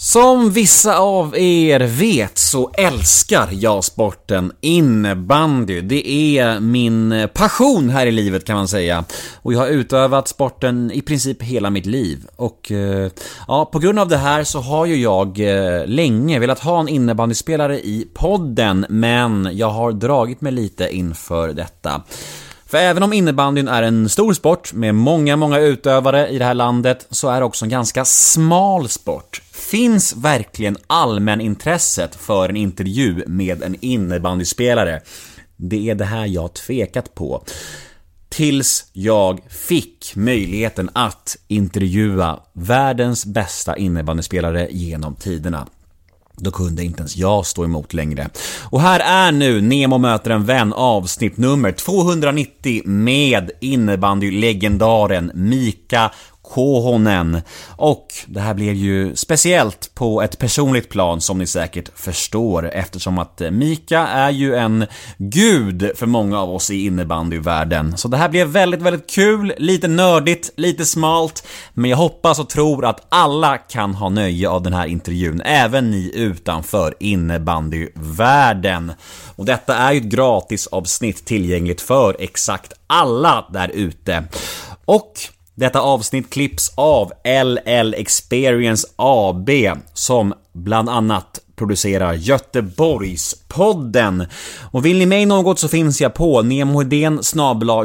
Som vissa av er vet så älskar jag sporten innebandy. Det är min passion här i livet kan man säga. Och jag har utövat sporten i princip hela mitt liv. Och eh, ja, på grund av det här så har ju jag eh, länge velat ha en innebandyspelare i podden, men jag har dragit mig lite inför detta. För även om innebandyn är en stor sport med många, många utövare i det här landet så är det också en ganska smal sport. Finns verkligen allmänintresset för en intervju med en innebandyspelare? Det är det här jag tvekat på. Tills jag fick möjligheten att intervjua världens bästa innebandyspelare genom tiderna. Då kunde inte ens jag stå emot längre. Och här är nu Nemo möter en vän avsnitt nummer 290 med innebandylegendaren Mika Kohonen. Och det här blev ju speciellt på ett personligt plan som ni säkert förstår eftersom att eh, Mika är ju en gud för många av oss i innebandyvärlden. Så det här blev väldigt, väldigt kul, lite nördigt, lite smalt, men jag hoppas och tror att alla kan ha nöje av den här intervjun, även ni utanför innebandyvärlden. Och detta är ju ett gratisavsnitt tillgängligt för exakt alla där ute. Och detta avsnitt klipps av LL Experience AB som bland annat producerar Göteborgspodden. Och vill ni mig något så finns jag på nemohedén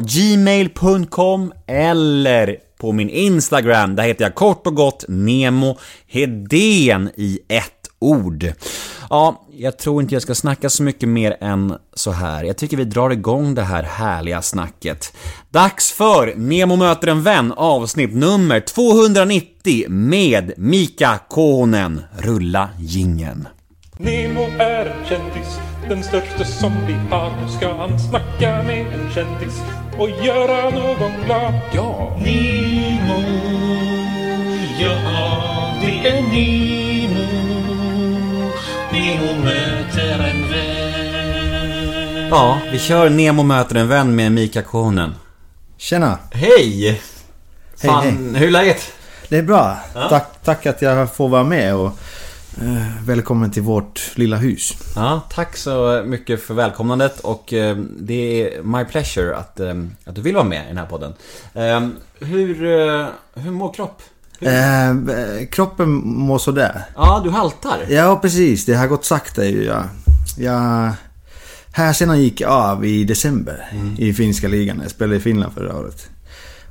gmail.com eller på min Instagram. Där heter jag kort och gott Nemo Hedén i ett ord. Ja, jag tror inte jag ska snacka så mycket mer än så här. Jag tycker vi drar igång det här härliga snacket. Dags för Nemo möter en vän avsnitt nummer 290 med Mika Kohonen. Rulla gingen. Nemo är en kändis, den största som vi har. Nu ska han snacka med en kändis och göra någon glad. Ja! Nemo, ja det är Nemo. Nemo möter en vän. Ja, vi kör Nemo möter en vän med Mika Kohonen. Tjena! Hej! Fan, hej. hur är läget? Det är bra. Tack, tack att jag får vara med och eh, välkommen till vårt lilla hus. Ja, tack så mycket för välkomnandet och eh, det är my pleasure att, eh, att du vill vara med i den här podden. Eh, hur, eh, hur mår kropp? Eh, kroppen mår sådär. Ja, du haltar. Ja, precis. Det har gått sakta ju. Jag, jag, här sedan gick jag av i december i finska ligan. Jag spelade i Finland förra året.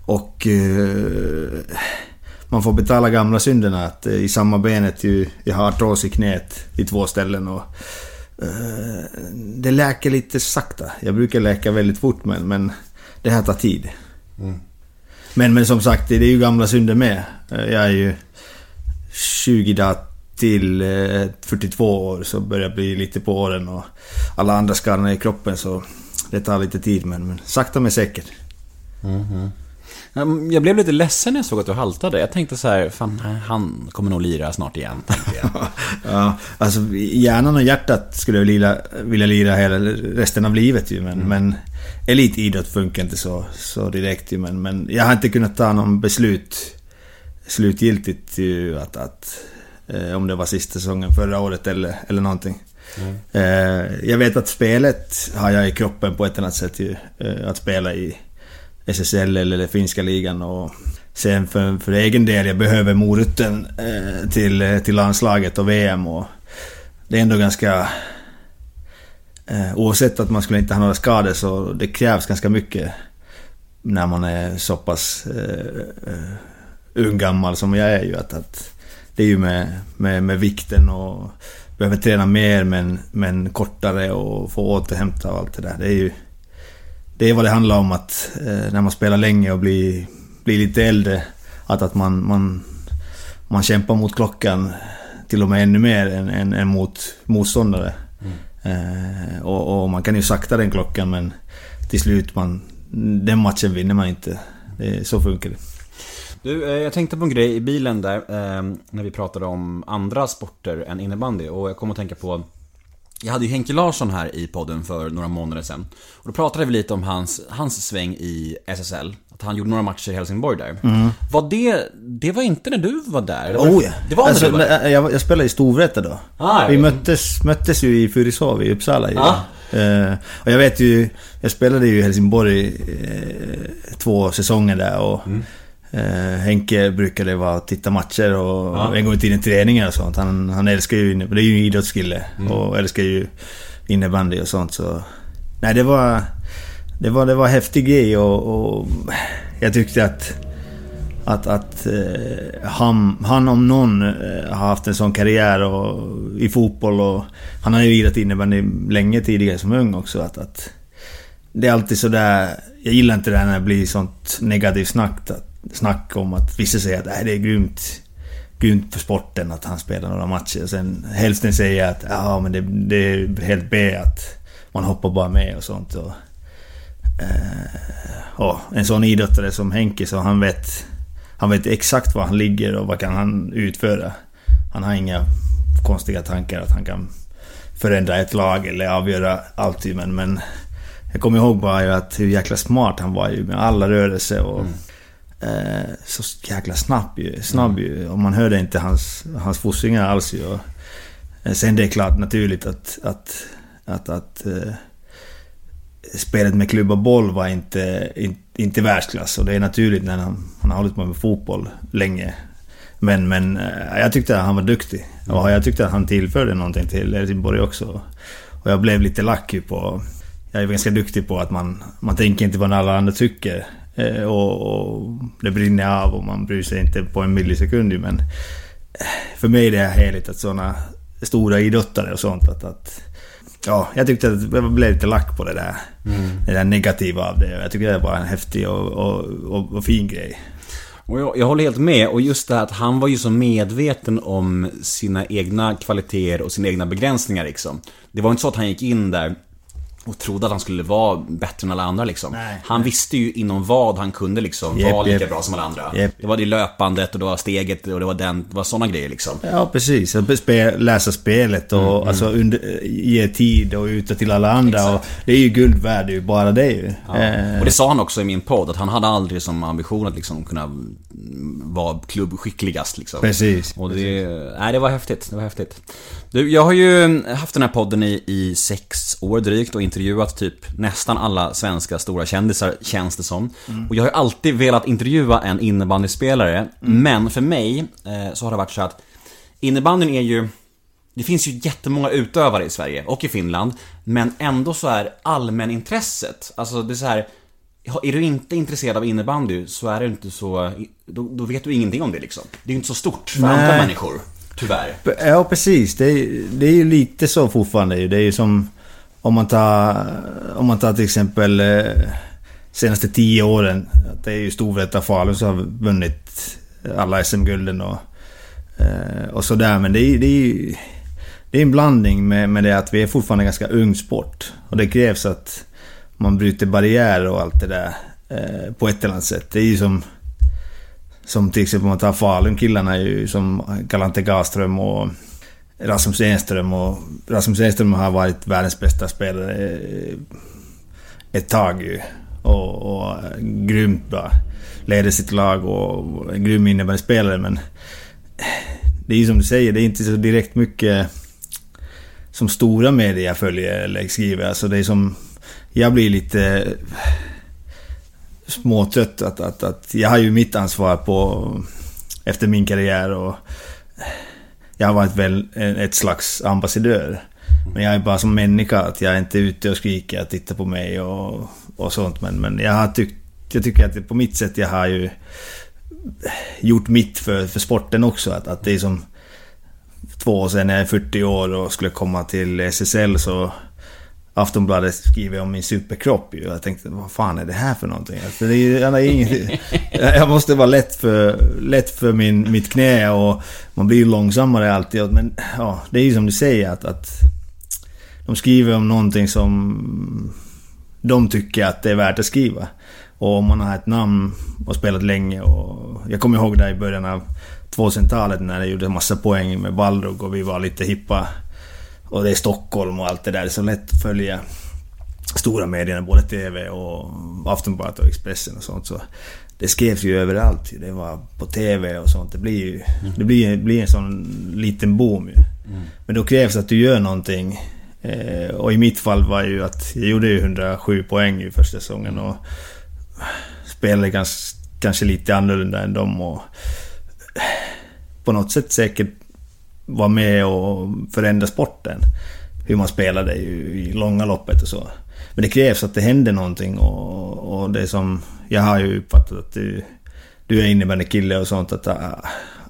Och eh, man får betala gamla synderna att eh, i samma benet ju, jag har artros i knät i två ställen och eh, det läker lite sakta. Jag brukar läka väldigt fort men, men det här tar tid. Men, men som sagt, det är ju gamla synder med. Eh, jag är ju 20 dagar till eh, 42 år så börjar jag bli lite på åren och alla andra skallar i kroppen så det tar lite tid men, men sakta men säkert. Mm, jag blev lite ledsen när jag såg att du haltade. Jag tänkte så här, fan han kommer nog lira snart igen. Ja, alltså hjärnan och hjärtat skulle jag vilja, vilja lira hela resten av livet ju men, men elitidrott funkar inte så, så direkt ju men, men jag har inte kunnat ta någon beslut slutgiltigt ju att, att eh, om det var sista säsongen förra året eller, eller någonting. Eh, jag vet att spelet har jag i kroppen på ett annat sätt ju. Eh, att spela i SSL eller finska ligan och sen för, för egen del, jag behöver moroten eh, till, till landslaget och VM och det är ändå ganska... Eh, oavsett att man skulle inte ha några skador så det krävs ganska mycket när man är så pass eh, eh, ung gammal som jag är ju. Att, att det är ju med, med, med vikten och behöver träna mer men, men kortare och få återhämta och allt det där. Det är ju... Det är vad det handlar om att eh, när man spelar länge och blir, blir lite äldre att, att man, man, man kämpar mot klockan till och med ännu mer än, än, än mot motståndare. Eh, och, och man kan ju sakta den klockan men till slut man... Den matchen vinner man inte. Det, så funkar det. Du, eh, jag tänkte på en grej i bilen där, eh, när vi pratade om andra sporter än innebandy. Och jag kom att tänka på jag hade ju Henke Larsson här i podden för några månader sedan. Och då pratade vi lite om hans, hans sväng i SSL. Att han gjorde några matcher i Helsingborg där. Var det, det var inte när du var där? Det var, Mm. Oh ja. Det var alltså, när du var där? jag, jag spelade i Storvreta då. Ah, vi ja. möttes, möttes ju i Fyrishov i Uppsala ju. Ah. Eh, och jag vet ju, jag spelade ju i Helsingborg eh, två säsonger där och Mm. Eh, Henke brukade vara och titta matcher och Ja. en gång i tiden träningar och sånt. Han, han älskar ju, inne- det är ju en idrottskille Mm. och älskar ju innebandy och sånt så... Nej det var... Det var, det var en häftig grej och, och jag tyckte att att, att eh, han, han om någon eh, har haft en sån karriär och, i fotboll och han har ju lirat innebandy länge tidigare som ung också. Att, att det är alltid sådär... Jag gillar inte det här när det blir sånt negativt snack, att, snack om att vissa säger att äh, det är grymt, grymt för sporten att han spelar några matcher. Sen hälften säger att ja men det, det är helt B att man hoppar bara med och sånt. Och, eh, och en sån idrottare som Henke så han vet han vet exakt var han ligger och vad kan han utföra. Han har inga konstiga tankar att han kan förändra ett lag eller avgöra allting. men, men jag kommer ihåg bara ju att hur jäkla smart han var ju med alla rörelser och mm eh, så jäkla snabb ju. Snabb ju. Och man hörde inte hans, hans fossingar alls ju. Och, eh, sen det är klart naturligt att, att, att, att eh, spelet med klubba boll var inte, in, inte världsklass. Och det är naturligt när han, han har hållit på med fotboll länge. Men, men eh, jag tyckte att han var duktig. Och jag tyckte att han tillförde någonting till Helsingborg också. Och jag blev lite lack på... Jag är ganska duktig på att man, man tänker inte vad alla andra tycker. Eh, och, och det brinner av och man bryr sig inte på en millisekund men... eh, För mig är det härligt att sådana stora idrottare och sånt att... att ja, jag tyckte att jag blev lite lack på det där. Det där negativa av det. Jag tycker det var en häftig och, och, och, och fin grej. Och jag, jag håller helt med. Och just det här att han var ju så medveten om sina egna kvaliteter och sina egna begränsningar liksom. Det var inte så att han gick in där och trodde att han skulle vara bättre än alla andra liksom. Nej. han visste ju inom vad han kunde liksom Japp, vara lika japp. bra som alla andra. Japp. Det var det löpandet och det var steget och det var den, det var sådana grejer liksom. Ja, precis. Läsa spelet och alltså under, ge tid och ut till alla andra. Exakt. Och det är ju guld värd ju, bara det ju. Ja. Eh, Och det sa han också i min podd, att han hade aldrig som ambition att liksom kunna mm, vara klubbskickligast liksom. Precis. Och det, nej, det var häftigt. Det var häftigt. Du, jag har ju haft den här podden i, i sex år drygt och intervjuat typ nästan alla svenska stora kändisar, känns det som. Och jag har ju alltid velat intervjua en innebandyspelare, men för mig eh, så har det varit så att innebandyn är ju det finns ju jättemånga utövare i Sverige och i Finland, men ändå så är allmänintresset, alltså det är så här Är du inte intresserad av innebandy så är det inte så, då, då vet du ingenting om det liksom. Det är ju inte så stort för Nej. andra människor, tyvärr. Ja, precis. Det är, det är ju lite så fortfarande. Det är ju som om man tar, om man tar till exempel eh, senaste tio åren. Det är ju Storvreta och Falun som har vunnit alla SM-gulden och, eh, och sådär. Men det är, det är ju det är en blandning med, med det att vi är fortfarande en ganska ung sport. Och det krävs att man bryter barriärer och allt det där eh, på ett eller annat sätt. Det är ju som... Som till exempel om man tar Falun-killarna är ju som Galante Gaström och Rasmus Enström och Rasmus Enström har varit världens bästa spelare eh, ett tag ju. Och, och eh, grymt bra. Leder sitt lag och en grym innebandyspelare men... Eh, det är ju som du säger, det är inte så direkt mycket som stora medier följer eller skriver. Alltså det är som... Jag blir lite småtrött att, att, att jag har ju mitt ansvar på efter min karriär och jag har varit väl ett slags ambassadör. Men jag är bara som människa att jag är inte ute och skriker att titta på mig och, och sånt. Men, men jag har tyckt, jag tycker att det- på mitt sätt jag har ju gjort mitt för, för sporten också. Att, att det är som två år sedan när jag är 40 år och skulle komma till SSL så Aftonbladet skriver om min superkropp ju. Jag tänkte, vad fan är det här för någonting? Alltså, det är, har inget, jag måste vara lätt för, lätt för min, mitt knä och man blir ju långsammare alltid. Men ja, det är ju som du säger att, att de skriver om någonting som de tycker att det är värt att skriva. Och om man har ett namn och spelat länge och... Jag kommer ihåg där i början av 2000-talet när jag gjorde en massa poäng med Balrog och vi var lite hippa. Och det är Stockholm och allt det där. Det är så lätt att följa stora medierna, både TV och Aftonbladet och Expressen och sånt. Så det skrevs ju överallt. Det var på TV och sånt. Det blir ju det blir, blir en sån liten boom ju. Men då krävs att du gör någonting. Eh, och i mitt fall var ju att jag gjorde ju 107 poäng i första säsongen och spelade ganska, kanske lite annorlunda än dem och på något sätt säkert vara med och förändra sporten. Hur man spelade i, i långa loppet och så. Men det krävs att det händer någonting och, och det som... Jag har ju uppfattat att du, du är innebandykille och sånt att äh,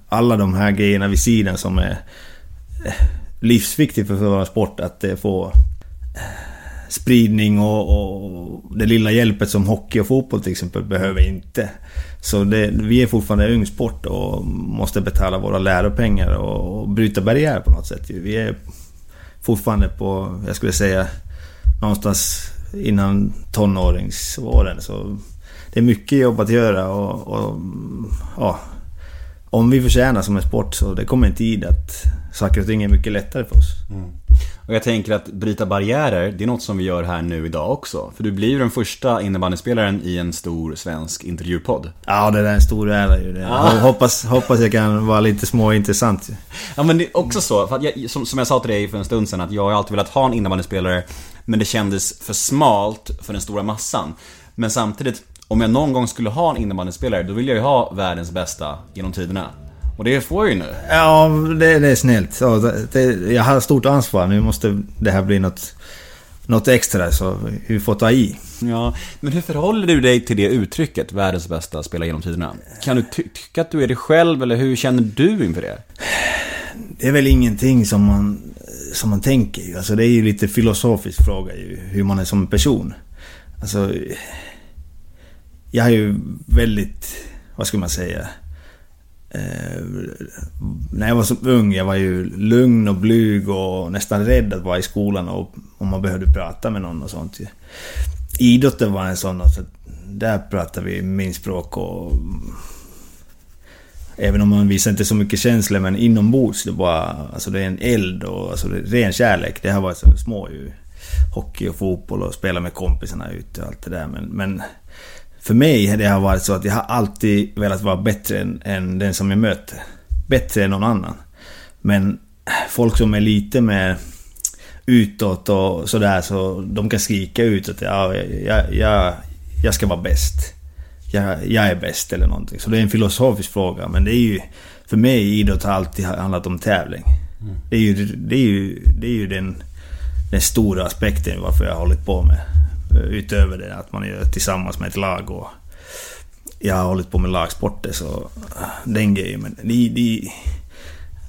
alla de här grejerna vid sidan som är livsviktiga livsviktigt för vår sport att det får äh, spridning och, och det lilla hjälpet som hockey och fotboll till exempel behöver inte. Så det, vi är fortfarande en ung sport och måste betala våra läropengar och, och bryta barriär på något sätt. Vi är fortfarande på, jag skulle säga, någonstans innan tonåringsåren. Så det är mycket jobb att göra och, och ja, om vi förtjänar som en sport så det kommer en tid att saker och ting är mycket lättare för oss. Och jag tänker att bryta barriärer, det är något som vi gör här nu idag också. För du blir ju den första innebandyspelaren i en stor svensk intervjupodd. Ja, det där är en stor ära ju. Ah. Hoppas, hoppas jag kan vara lite småintressant. Ja men det är också så, för jag, som, som jag sa till dig för en stund sedan, att jag har alltid velat ha en innebandyspelare Men det kändes för smalt för den stora massan. Men samtidigt, om jag någon gång skulle ha en innebandyspelare, då vill jag ju ha världens bästa genom tiderna. Och det får jag ju nu. Ja, det, det är snällt. Ja, det, det, jag har stort ansvar. Nu måste det här bli något, något extra, så vi får ta i. Ja, men hur förhåller du dig till det uttrycket, världens bästa spelare genom tiderna? Kan du ty- tycka att du är det själv, eller hur känner du inför det? Det är väl ingenting som man, som man tänker ju. Alltså det är ju lite filosofisk fråga ju, hur man är som person. Alltså... Jag är ju väldigt, vad ska man säga? Eh, när jag var så ung, jag var ju lugn och blyg och nästan rädd att vara i skolan och om man behövde prata med någon och sånt ju. Idrotten var en sån, alltså, där pratade vi min språk och... Även om man visar inte så mycket känslor, men inombords, det bara... Alltså det är en eld och alltså det är ren kärlek. Det har varit så alltså små ju. Hockey och fotboll och spela med kompisarna ute och allt det där. Men, men för mig det har varit så att jag har alltid velat vara bättre än, än den som jag möter. Bättre än någon annan. Men folk som är lite mer utåt och sådär så de kan skrika ut att ja, jag, jag, jag ska vara bäst. Jag, jag är bäst eller någonting. Så det är en filosofisk fråga men det är ju... För mig idrott har alltid handlat om tävling. Det är ju, det är ju, det är ju den, den stora aspekten varför jag har hållit på med. Eh, utöver det att man gör tillsammans med ett lag och... Jag har hållit på med lagsporter så... Eh, den grejen men de, de,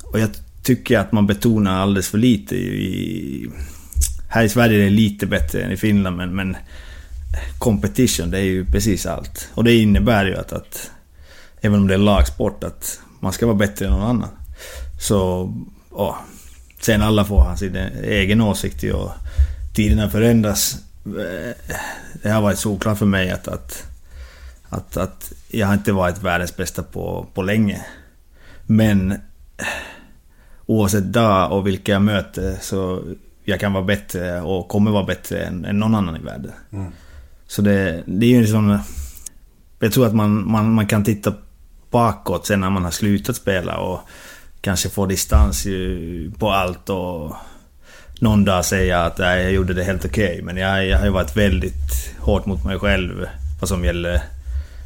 Och jag tycker att man betonar alldeles för lite i... Här i Sverige är det lite bättre än i Finland men... men competition, det är ju precis allt. Och det innebär ju att, att även om det är lagsport, att man ska vara bättre än någon annan. Så, ja. Sen alla får ha sin egen åsikt och tiderna förändras. Det har varit såklart för mig att, att, att, att jag har inte varit världens bästa på, på länge. Men oavsett dag och vilka jag möter så jag kan vara bättre och kommer vara bättre än, än någon annan i världen. Mm. Så det, det är ju sån... Jag tror att man, man, man kan titta bakåt sen när man har slutat spela och kanske få distans på allt och någon dag säga att nej, jag gjorde det helt okej. Men jag, jag har ju varit väldigt hårt mot mig själv vad som gäller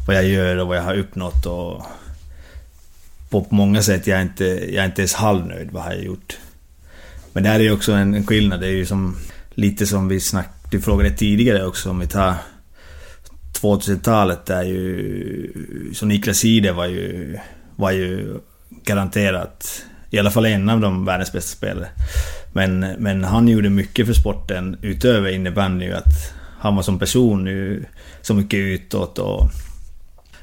vad jag gör och vad jag har uppnått och på många sätt jag är inte, jag är inte ens halvnöjd vad jag har gjort. Men det här är ju också en, en skillnad. Det är ju som lite som vi snackade, du frågade tidigare också om vi tar 2000-talet där ju... Så Niklas Ide var ju, var ju garanterat i alla fall en av de världens bästa spelare. Men, men han gjorde mycket för sporten utöver innebandy. Att han var som person nu så mycket utåt och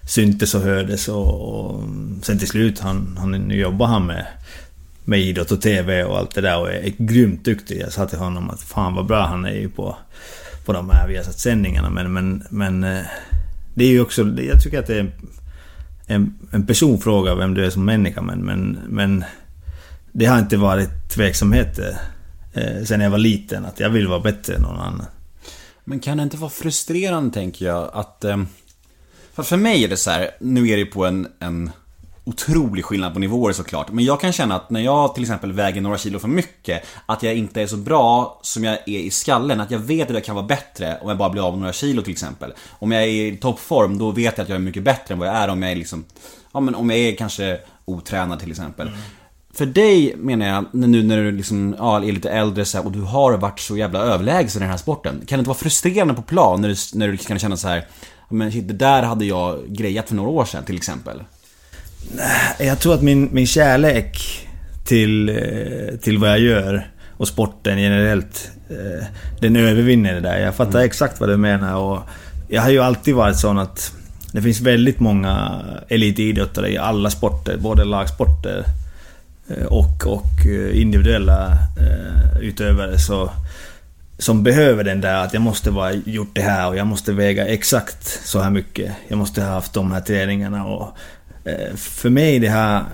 syntes och hördes och, och sen till slut han, han, nu jobbar han med, med idrott och TV och allt det där och är grymt duktig. Jag sa till honom att fan vad bra han är ju på, på de här Viasat-sändningarna men, men, men eh, det är ju också, jag tycker att det är en, en personfråga vem du är som människa men, men, men det har inte varit tveksamheter eh, sen jag var liten. Att jag vill vara bättre än någon annan. Men kan det inte vara frustrerande, tänker jag, att... Eh, för, för mig är det så här, nu är det på en, en otrolig skillnad på nivåer såklart. Men jag kan känna att när jag till exempel väger några kilo för mycket, att jag inte är så bra som jag är i skallen. Att jag vet att jag kan vara bättre om jag bara blir av med några kilo till exempel. Om jag är i toppform, då vet jag att jag är mycket bättre än vad jag är om jag är liksom... Ja men om jag är kanske otränad till exempel. Mm. För dig menar jag, nu när du liksom, ja, är lite äldre så här, och du har varit så jävla överlägsen i den här sporten. Kan det inte vara frustrerande på plan när du, när du kan känna så här, men shit, det där hade jag grejat för några år sedan till exempel? Jag tror att min, min kärlek till, eh, till vad jag gör och sporten generellt, eh, den övervinner det där. Jag fattar mm. exakt vad du menar och jag har ju alltid varit sån att det finns väldigt många elitidrottare i alla sporter, både lagsporter Eh, och, och eh, individuella eh, utövare. Så, som behöver den där att jag måste vara gjort det här och jag måste väga exakt så här mycket. Jag måste ha haft de här träningarna och Eh, för mig det här...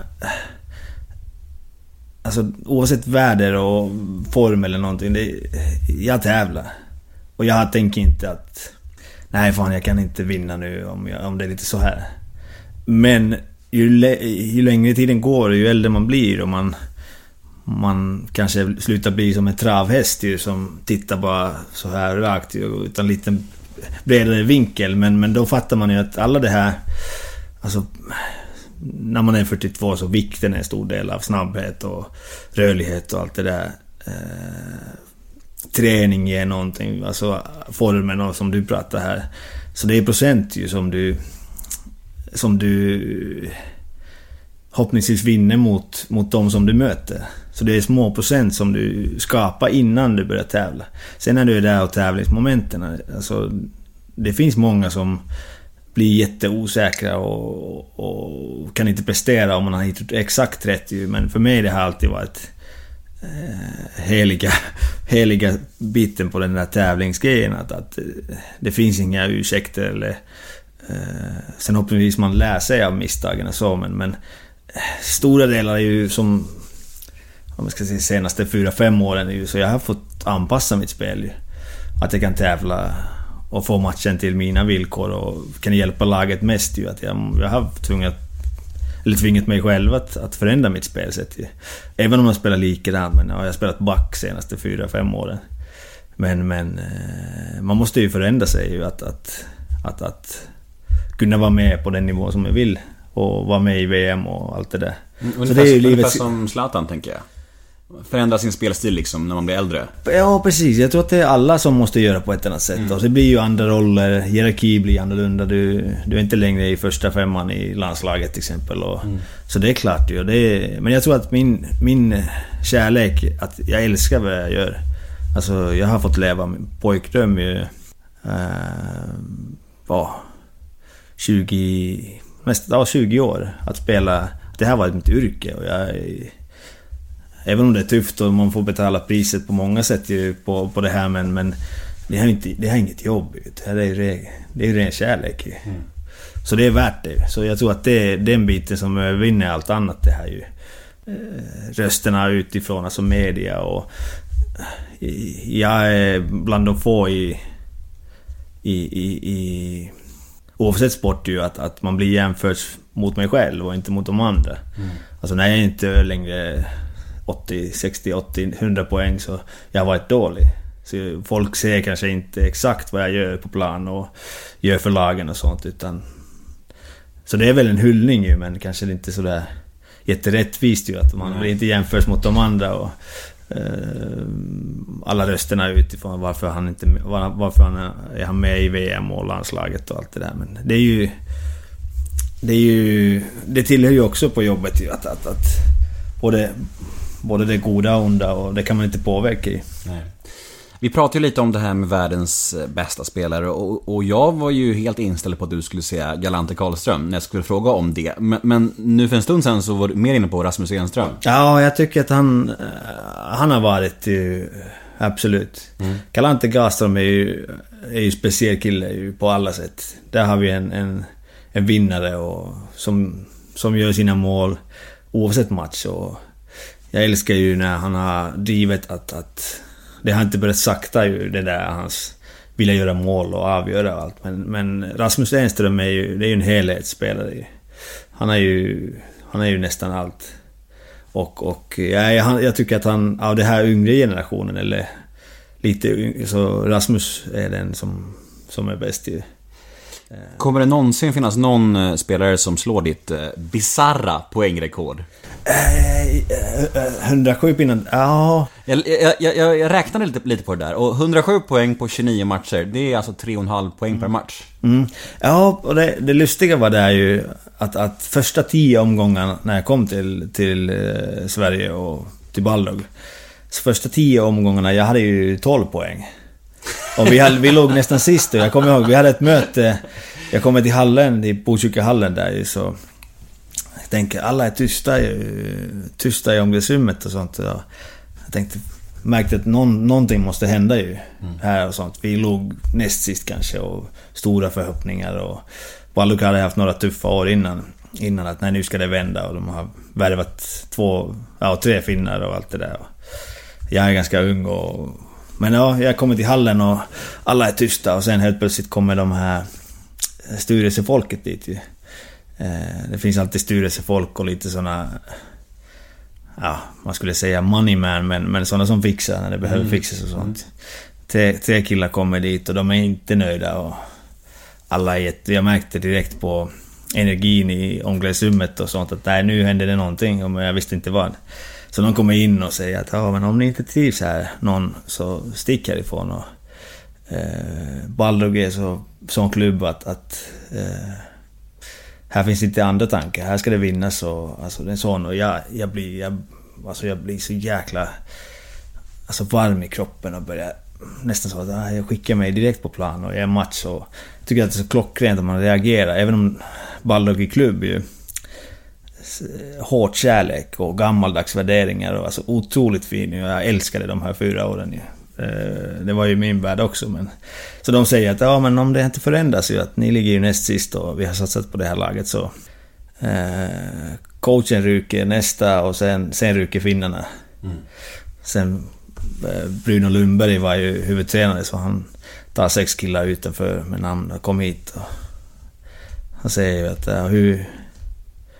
Alltså oavsett väder och form eller någonting. Det, jag tävlar. Och jag tänker inte att... Nej fan jag kan inte vinna nu om, jag, om det är lite så här. Men ju, ju längre tiden går och ju äldre man blir och man... Man kanske slutar bli som en travhäst ju som tittar bara så här rakt utan lite bredare vinkel. Men, men då fattar man ju att alla det här... Alltså när man är 42 så vikten är en stor del av snabbhet och rörlighet och allt det där. Eh, träning ger någonting, alltså formen och som du pratar här. Så det är procent ju som du... Som du Hoppningsvis vinner mot, mot de som du möter. Så det är små procent som du skapar innan du börjar tävla. Sen när du är där och tävlingsmomenten, alltså... Det finns många som blir jätteosäkra och, och, kan inte prestera om man har hittat exakt rätt Men för mig det har alltid varit eh, heliga, heliga biten på den där tävlingsgrejen. Att, att eh, det finns inga ursäkter eller... Eh, sen hoppningsvis man lär sig av misstagen och så men, men eh, stora delar är ju som... Om man ska säga senaste 4-5 åren är ju så jag har fått anpassa mitt spel ju. Att jag kan tävla och få matchen till mina villkor och kan hjälpa laget mest ju. Att jag, jag har tvingat, eller tvingat mig själv att, att förändra mitt spelsätt. Ju. Även om jag spelar likadant, men jag har spelat back senaste 4-5 åren. Men, men eh, man måste ju förändra sig ju att, att, att, att kunna vara med på den nivå som jag vill. Och vara med i VM och allt det där. Mm, ungefär, så det är ju livet... ungefär som Zlatan tänker jag förändra sin spelstil liksom när man blir äldre. Ja, precis. Jag tror att det är alla som måste göra på ett annat sätt. Mm. Och det blir ju andra roller, hierarki blir annorlunda. Du, du är inte längre i första femman i landslaget till exempel. Och, mm. Så det är klart ju. Det är, men jag tror att min, min kärlek, att jag älskar vad jag gör. Alltså, jag har fått leva min pojkdröm ju... Uh? 20... Nästan ja, 20 år. Att spela... Det här var mitt yrke och jag Även om det är tufft och man får betala priset på många sätt ju på, på det här men, men det har inte, det har inget jobb. Det är ju det är ren kärlek ju. Mm. Så det är värt det. Så jag tror att det är den biten som vinner allt annat det här ju. Eh, rösterna utifrån, alltså media och... Jag är bland de få i... I, i, i oavsett sport ju att, att man blir jämförd mot mig själv och inte mot de andra. Mm. Alltså när jag inte längre 80, 60, 80, 100 poäng så jag har varit dålig. Så folk ser kanske inte exakt vad jag gör på plan och gör för lagen och sånt utan... Så det är väl en hyllning ju men kanske inte sådär jätterättvist ju att man mm. inte jämförs mot de andra och... Eh, alla rösterna utifrån varför han inte... Varför han är han med i VM och landslaget och allt det där men det är ju... Det är ju... Det tillhör ju också på jobbet ju att... att, att både både det goda och onda och det kan man inte påverka i. Nej. Vi pratade ju lite om det här med världens eh, bästa spelare och, och jag var ju helt inställd på att du skulle säga Galante Karlström när jag skulle fråga om det. Men, men, nu för en stund sen så var du mer inne på Rasmus Enström. Ja, jag tycker att han... Eh, han har varit ju... Absolut. Mm. Galante Karlström är ju, är ju speciell kille ju på alla sätt. Där har vi en, en, en vinnare och som, som gör sina mål oavsett match. Och Jag älskar ju när han har drivet att, att... Det har inte börjat sakta ju, det där hans... Vilja göra mål och avgöra allt. Men, men Rasmus Enström är ju, det är ju en helhetsspelare ju. Han är ju... Han är ju nästan allt. Och, och ja, jag, jag tycker att han, av den här yngre generationen, eller lite yngre, så Rasmus är den som, som är bäst ju. Kommer det någonsin finnas någon eh, spelare som slår ditt eh, bisarra bizarra poängrekord? Eh, eh, 107 pinnar, ja... Jag, jag, jag, jag räknade lite, lite på det där och 107 poäng på 29 matcher, det är alltså 3,5 poäng per match. Mm. Ja, och det, det lustiga var det är ju att, att första tio omgångarna när jag kom till, till eh, Sverige och till Balrog. Så första tio omgångarna, jag hade ju 12 poäng. Och vi, hade, vi låg nästan sist och jag kommer ihåg, vi hade ett möte. Jag kommer till hallen, i Botkyrkahallen där ju så... Tänker, alla är tysta, tysta i omklädningsrummet och sånt. Jag tänkte, märkte att någon, någonting måste hända ju. Här och sånt. Vi låg näst sist kanske och stora förhoppningar och... Baluk hade haft några tuffa år innan. Innan att nej, nu ska det vända och de har värvat två, ja tre finnar och allt det där. Jag är ganska ung och... Men ja, jag kommer till hallen och alla är tysta och sen helt plötsligt kommer de här styrelsefolket dit ju. Eh, Det finns alltid styrelsefolk och lite såna... Ja, man skulle säga moneyman, men, men såna som fixar när det behöver fixas och sånt. Tre, tre killar kommer dit och de är inte nöjda och... Alla är jätte... Jag märkte direkt på energin i omklädningsrummet och sånt att nej, nu händer det någonting och jag visste inte vad. Så de kommer in och säger att ja, men om ni inte trivs här, någon, så stick härifrån. Och, eh, Balrog är så, sån klubb att, att eh, här finns inte andra tankar. Här ska det vinnas och alltså det är en sån och jag, jag blir, jag, alltså jag blir så jäkla alltså varm i kroppen och börjar nästan så att ah, jag skickar mig direkt på plan och jag är match och jag tycker att det är så klockrent att man reagerar. Även om Balrog i klubb ju eh, hårt kärlek och gammaldags värderingar och alltså otroligt fin. Jag älskade de här fyra åren ju. Eh, Det var ju min värld också men... Så de säger att ja men om det inte förändras ju att ni ligger ju näst sist och vi har satsat på det här laget så... Eh, coachen ryker nästa och sen, sen ryker finnarna. Sen eh, Bruno Lundberg var ju huvudtränare så han tar sex killar utanför med namn och kom hit. Och han säger ju att ja, hur,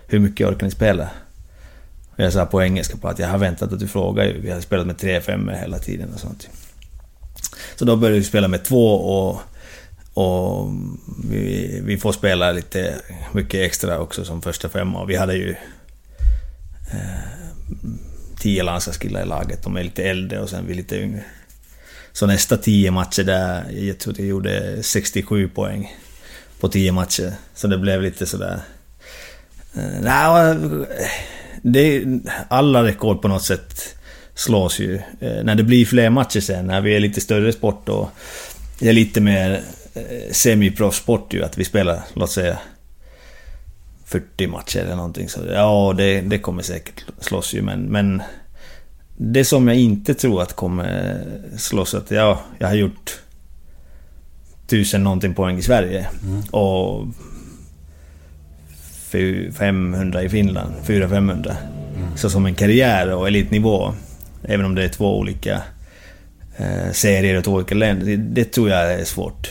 hur mycket orkar ni spela? Och jag sa på engelska på att jag har väntat att du frågar ju. Vi har spelat med tre femmor hela tiden och sånt. Så då började vi spela med två och, och vi, vi får spela lite mycket extra också som första femma. Och vi hade ju eh, tio landslagskillar i laget. De är lite äldre och sen vi lite yngre. Så nästa tio matcher där, jag tror jag gjorde 67 poäng på tio matcher. Så det blev lite sådär... Eh, nej, det, alla rekord på något sätt slås ju. Eh, när det blir fler matcher sen, när vi är lite större sport och det är lite mer eh, semiproffssport ju, att vi spelar, låt säga 40 matcher eller någonting. Så ja, det, det kommer säkert slåss ju, men, men det som jag inte tror att kommer slåss, att ja, jag har gjort tusen någonting poäng i Sverige. Och fy- 500 i Finland, 400-500. Så som en karriär och elitnivå, även om det är två olika eh, serier och två olika länder, det, det tror jag är svårt.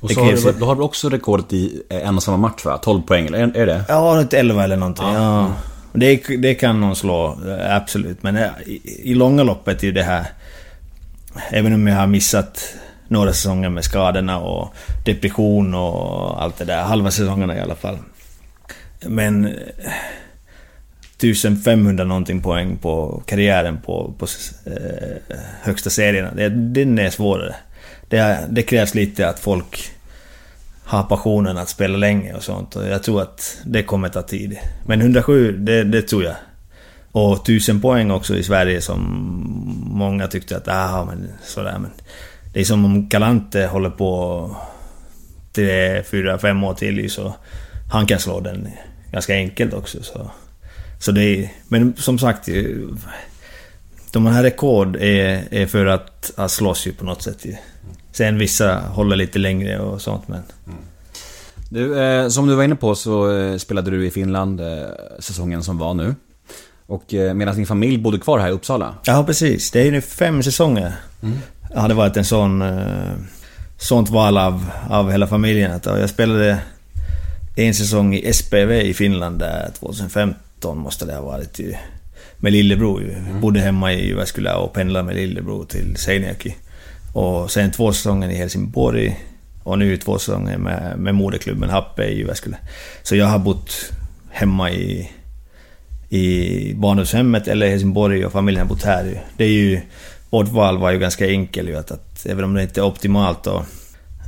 Och så har du, du har väl också rekordet i eh, en och samma match va? 12 poäng, eller är är det? Ja, ett 11 eller någonting. Ja. Det, det kan någon slå, eh, absolut. Men eh, i, i långa loppet är ju det här... Även om jag har missat några säsonger med skadorna och depression och allt det där. Halva säsongerna i alla fall. Men... 1500 någonting poäng på karriären på, på eh, högsta serierna. Det, den är svårare. Det, det krävs lite att folk har passionen att spela länge och sånt. Och jag tror att det kommer ta tid. Men 107, det, det tror jag. Och 1000 poäng också i Sverige som många tyckte att ah, men sådär men... Det är som om Galante håller på 3, 4, 5 år till ju, så han kan slå den ganska enkelt också. Så, så det är, men som sagt, ju, de här rekord är, är för att, att slåss ju på något sätt. Sen vissa håller lite längre och sånt men... Du, eh, som du var inne på så eh, spelade du i Finland eh, säsongen som var nu. Och eh, medan din familj bodde kvar här i Uppsala. Ja, precis. Det är ju nu fem säsonger. Mm. Det hade varit en sån... Eh, sånt val av, av hela familjen. Att, Jag spelade en säsong i SPV i Finland där 2015 måste det ha varit ju. Med lillebror ju. Bodde hemma i Jyväskylä och pendlade med lillebror till Seinäjoki. Och sen två säsonger i Helsingborg. Och nu två säsonger med, med moderklubben Happe i Jyväskylä. Så jag har bott hemma i, i barndomshemmet eller i Helsingborg och familjen har bott här ju. Det är ju... Vårt val var ju ganska enkelt ju att, att även om det inte är optimalt och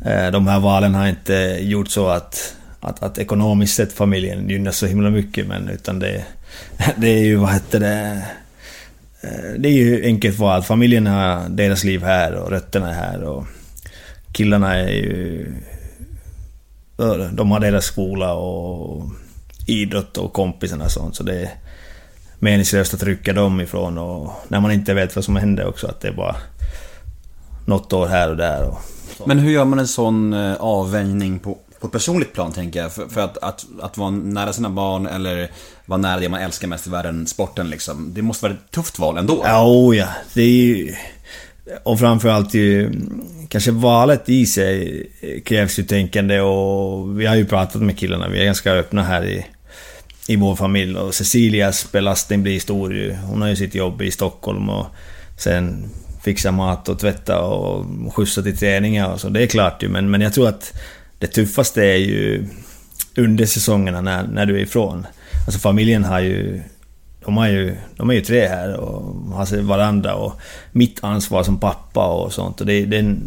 eh, de här valen har inte gjort så att, att, att ekonomiskt sett familjen gynnas så himla mycket men utan det, det är ju vad heter det... Eh, det är ju enkelt val. Familjen har deras liv här och rötterna är här och killarna är ju... Eh, de har deras skola och idrott och kompisarna och sånt så det är meningslöst att rycka dem ifrån och när man inte vet vad som händer också att det är bara något år här och där och... Men hur gör man en sån eh, avvägning på, på ett personligt plan tänker jag? För, för att, att, att vara nära sina barn eller vara nära det man älskar mest i världen, sporten liksom. Det måste vara ett tufft val ändå. Ja, oh ja. Det är ju... Och framförallt ju... Kanske valet i sig krävs ju tänkande och vi har ju pratat med killarna. Vi är ganska öppna här i, i vår familj. Och Cecilias belastning blir stor ju. Hon har ju sitt jobb i Stockholm och sen fixa mat och tvätta och skjutsa till träningar och så. Det är klart ju, men, men jag tror att det tuffaste är ju under säsongerna när, när du är ifrån. Alltså familjen har ju... De, har ju, de är ju tre här och har varandra och mitt ansvar som pappa och sånt. Och det, den,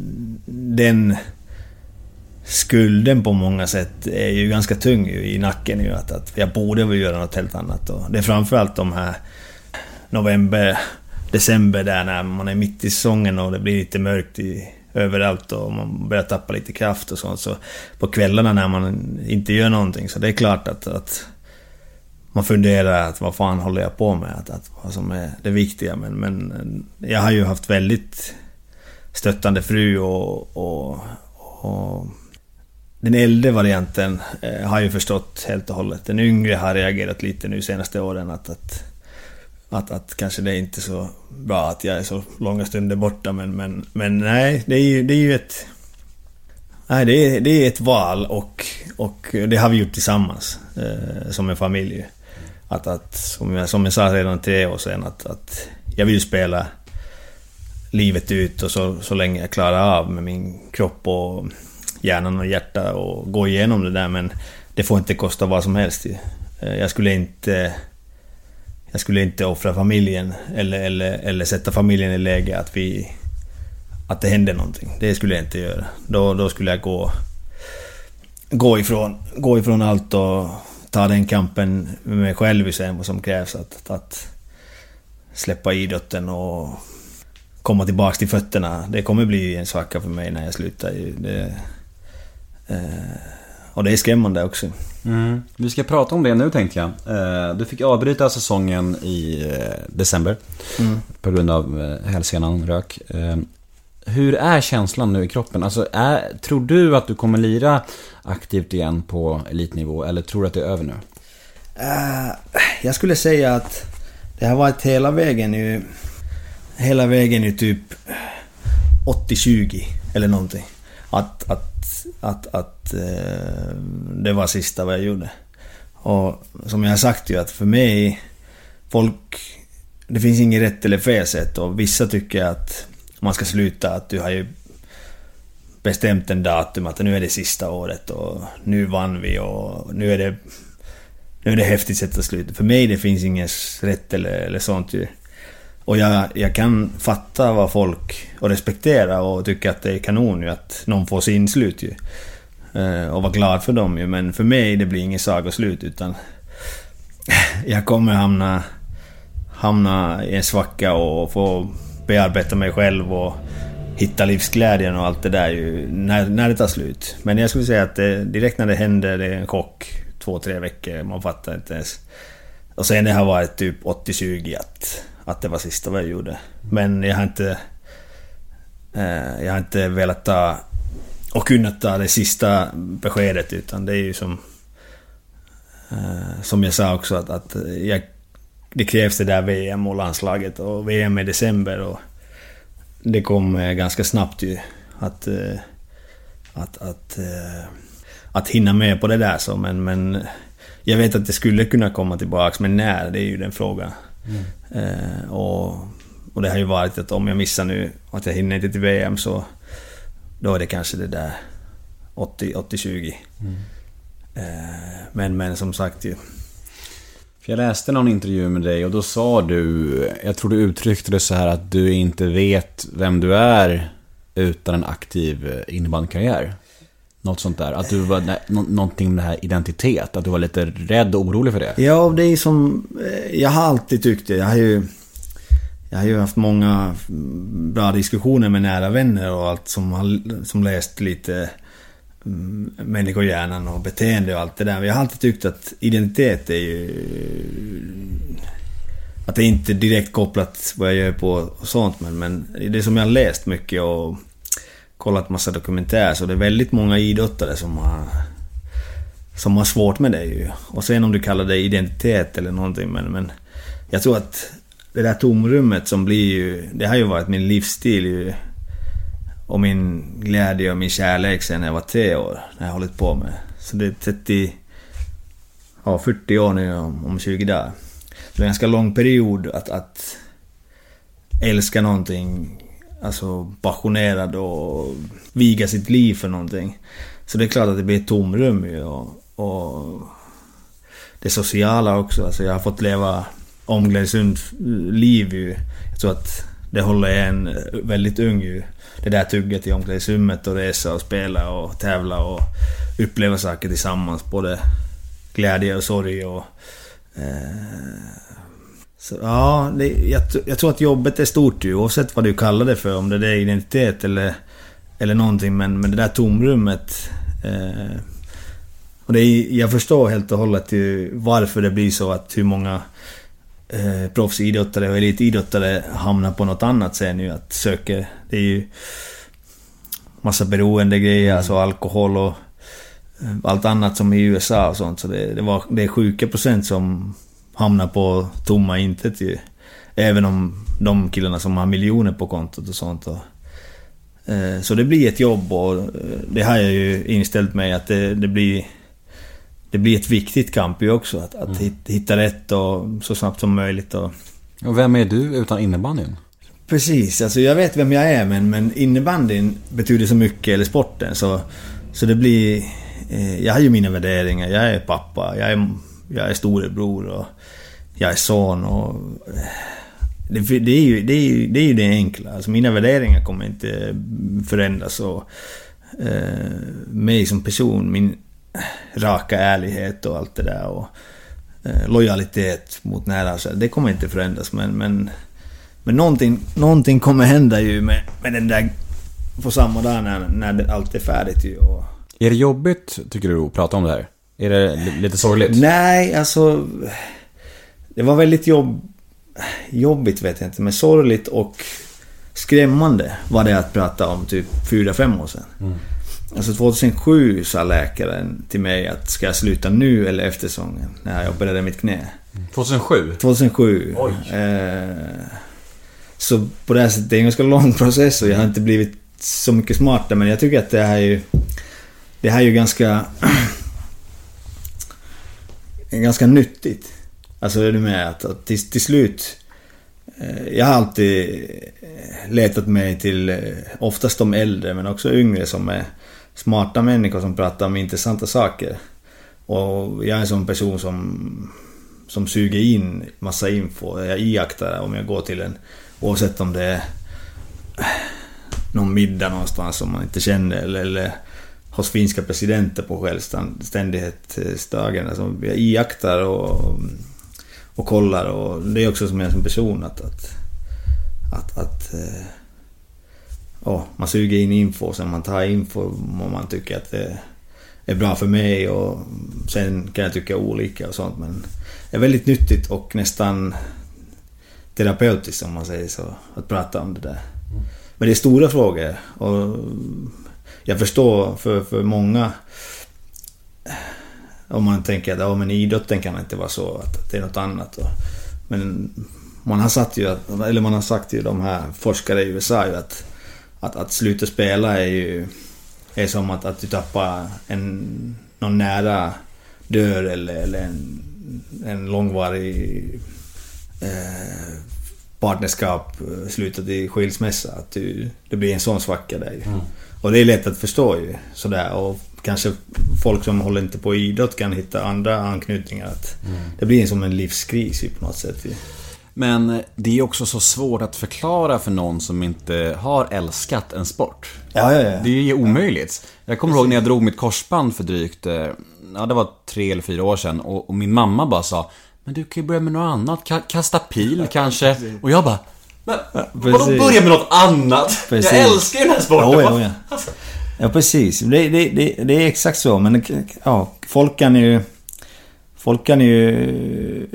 den skulden på många sätt är ju ganska tung ju i nacken ju. Att, att jag borde väl göra något helt annat. Och det är framförallt de här november, december där när man är mitt i säsongen och det blir lite mörkt i, överallt och man börjar tappa lite kraft och sånt. Så på kvällarna när man inte gör någonting så det är klart att, att man funderar att vad fan håller jag på med? Att, att vad som är det viktiga. Men, men jag har ju haft väldigt stöttande fru och, och, och den äldre varianten eh, har ju förstått helt och hållet. Den yngre har reagerat lite nu senaste åren att, att, att, att kanske det är inte så bra att jag är så långa stunder borta men, men, men nej, det är ju, det är ju ett... Nej, det är, det är ett val och, och det har vi gjort tillsammans eh, som en familj. Att, att som, jag, som jag sa redan tre år sedan att, att jag vill spela livet ut och så, så länge jag klarar av med min kropp och hjärnan och hjärta och gå igenom det där men det får inte kosta vad som helst. ju. Eh, jag skulle inte... Jag skulle inte offra familjen eller, eller, eller sätta familjen i läge att vi... Att det händer någonting. Det skulle jag inte göra. Då, då skulle jag gå... Gå ifrån, gå ifrån allt och ta den kampen med mig själv sen vad som krävs att, att släppa idrotten och komma tillbaks till fötterna. Det kommer bli en svacka för mig när jag slutar. Det, eh, och det är skrämmande också. Mm. Vi ska prata om det nu tänkte jag. Eh, Du fick avbryta säsongen i eh, december. Mm. På grund av eh, hälsenan rök. Hur är känslan nu i kroppen? Alltså, är, tror du att du kommer lira aktivt igen på elitnivå? Eller tror du att det är över nu? Jag skulle säga att det har varit hela vägen ju... Hela vägen i typ 80-20 eller någonting. Att, att, att, att eh, det var sista vad jag gjorde. Och som jag har sagt ju att för mig... Folk... Det finns inget rätt eller fel sätt och vissa tycker att man ska sluta, att du har ju bestämt en datum att nu är det sista året och nu vann vi och nu är det nu är det häftigt sätt att sluta. För mig det finns inget rätt eller, eller sånt ju. Och jag, jag kan fatta vad folk och respektera och tycka att det är kanon ju att någon får sin slut ju. Eh, och vara glad för dem ju. Men för mig det blir inget sagoslut utan jag kommer hamna, hamna i en svacka och få bearbeta mig själv och hitta livsglädjen och allt det där ju när, när det tar slut. Men jag skulle säga att det, direkt när det händer, det är en chock. Två, tre veckor, man fattar inte ens. Och sen det har varit typ 80-20 att, att det var sista vad jag gjorde. Men jag har inte... Eh, jag har inte velat ta... Och kunnat ta det sista beskedet utan det är ju som... Eh, som jag sa också att, att jag det krävs det där VM och landslaget och VM i december och det kom ganska snabbt ju att... Eh, att, att, eh, att hinna med på det där så men, men jag vet att det skulle kunna komma tillbaks men när, det är ju den frågan. Eh, och, och det har ju varit att om jag missar nu att jag hinner inte till VM så då är det kanske det där 80-20. Eh, men, men som sagt ju. För jag läste någon intervju med dig och då sa du, jag tror du uttryckte det så här att du inte vet vem du är utan en aktiv innebandykarriär. Något sånt där. Att du var, nej, någonting med det här identitet. Att du var lite rädd och orolig för det. Ja, det är som... Eh, jag har alltid tyckt det. Jag har ju... Jag har ju haft många mm, bra diskussioner med nära vänner och allt som har som läst lite mm, människohjärnan och beteende och allt det där. Men jag har alltid tyckt att identitet är ju... Att det inte är direkt kopplat vad jag gör på och sånt men, men det som jag har läst mycket och kollat massa dokumentärer så det är väldigt många idrottare som har som har svårt med det ju. Och sen om du kallar det identitet eller någonting men, men jag tror att det där tomrummet som blir ju, det har ju varit min livsstil ju. Och min glädje och min kärlek sen jag var tre år, när jag hållit på med. Så det är 30, ja 40 år nu om, om 20 dagar. Så det är en ganska lång period att, att älska någonting, alltså passionerad och viga sitt liv för någonting. Så det är klart att det blir ett tomrum ju och, och det sociala också. Alltså jag har fått leva omklädningsrum liv ju. Jag tror att det håller en väldigt ung ju. Det där tugget i omklädningsrummet och resa och spela och tävla och uppleva saker tillsammans. Både glädje och sorg och... Eh, så, ja, det, jag, jag tror att jobbet är stort ju oavsett vad du kallar det för. Om det är identitet eller, eller någonting. Men, men det där tomrummet... Eh, och det är, jag förstår helt och hållet ju varför det blir så att hur många eh, proffsidrottare och elitidrottare hamnar på något annat sen ju. Att söker... Det är ju massa beroende grejer, alltså alkohol och eh, allt annat som i USA och sånt. Så det, det, var, det är sjuka procent som hamnar på tomma intet ju. Även om de killarna som har miljoner på kontot och sånt. Och, eh, så det blir ett jobb och eh, det har jag ju inställt mig att det, det blir... Det blir ett viktigt kamp ju också. Att, att hit- hitta rätt och så snabbt som möjligt. Och, Och vem är du utan innebandyn? Precis, alltså jag vet vem jag är men, men innebandyn betyder så mycket, eller sporten, så, så det blir... Eh, jag har ju mina värderingar, jag är pappa, jag är, jag är storebror och jag är son och... Eh, det, det, är ju, det, är ju, det är ju det enkla, alltså mina värderingar kommer inte förändras och... Eh, mig som person, min eh, raka ärlighet och allt det där och... Eh, lojalitet mot nära, så det kommer inte förändras men, men men någonting, någonting kommer hända ju med, med den där... På samma dag när, när allt är färdigt ju. Och, Är det jobbigt, tycker du, att prata om det här? Är det li- lite sorgligt? nej, alltså... Det var väldigt jobb, jobbigt, vet jag inte. Men sorgligt och skrämmande var det att prata om typ 4-5 år sedan. Alltså 2007 sa läkaren till mig att ska jag sluta nu eller efter säsongen? När jag opererade mitt knä. 2007? 2007. Eh, så på det här sättet, det är en ganska lång process och jag har inte blivit så mycket smartare men jag tycker att det här är ju... Det här är ju ganska... ganska nyttigt. Alltså är du med? Att, att till, till slut... eh, Jag har alltid eh, letat mig till eh, oftast de äldre men också yngre som är smarta människor som pratar om intressanta saker. Och jag är en sån person som som suger in massa info. Jag iakttar om jag går till en... Oavsett om det är någon middag någonstans som man inte känner eller, eller hos finska presidenter på självständighetsdagen. Alltså, jag iakttar och, och kollar och det är också som jag som person att... att, att, att eh, ja, man suger in info, sen man tar info om man tycker att det är bra för mig och sen kan jag tycka olika och sånt men det är väldigt nyttigt och nästan terapeutiskt om man säger så, att prata om det där. Men det är stora frågor och jag förstår för, för många om man tänker att ja, men idrotten kan inte vara så, att det är något annat. Men man har sagt ju, eller man har sagt ju de här forskare i USA ju att, att, att sluta spela är ju är som att, att du tappar en, någon nära dör eller, eller en, en långvarig eh, partnerskap eh, slutat i skilsmässa. Att du, det blir en sån svacka där ju. Mm. Och det är lätt att förstå ju. Sådär. Och kanske folk som håller inte på idrott kan hitta andra anknytningar. Att Det blir som en livskris ju på något sätt. Ju. Men det är också så svårt att förklara för någon som inte har älskat en sport. Ja, ja, ja. Det är ju omöjligt. Jag kommer ihåg när jag drog mitt korsband för drygt, eh, ja det var tre eller fyra år sedan och, och min mamma bara sa Men du kan ju börja med något annat, Ka- kasta pil kanske. Och jag bara Men vadå precis. börja med något annat? Precis. Jag älskar ju den här sporten. Jo, jo, ja. Ja, precis. Det, det, det, det är exakt så. Men ja, folk kan ju... Folk kan ju...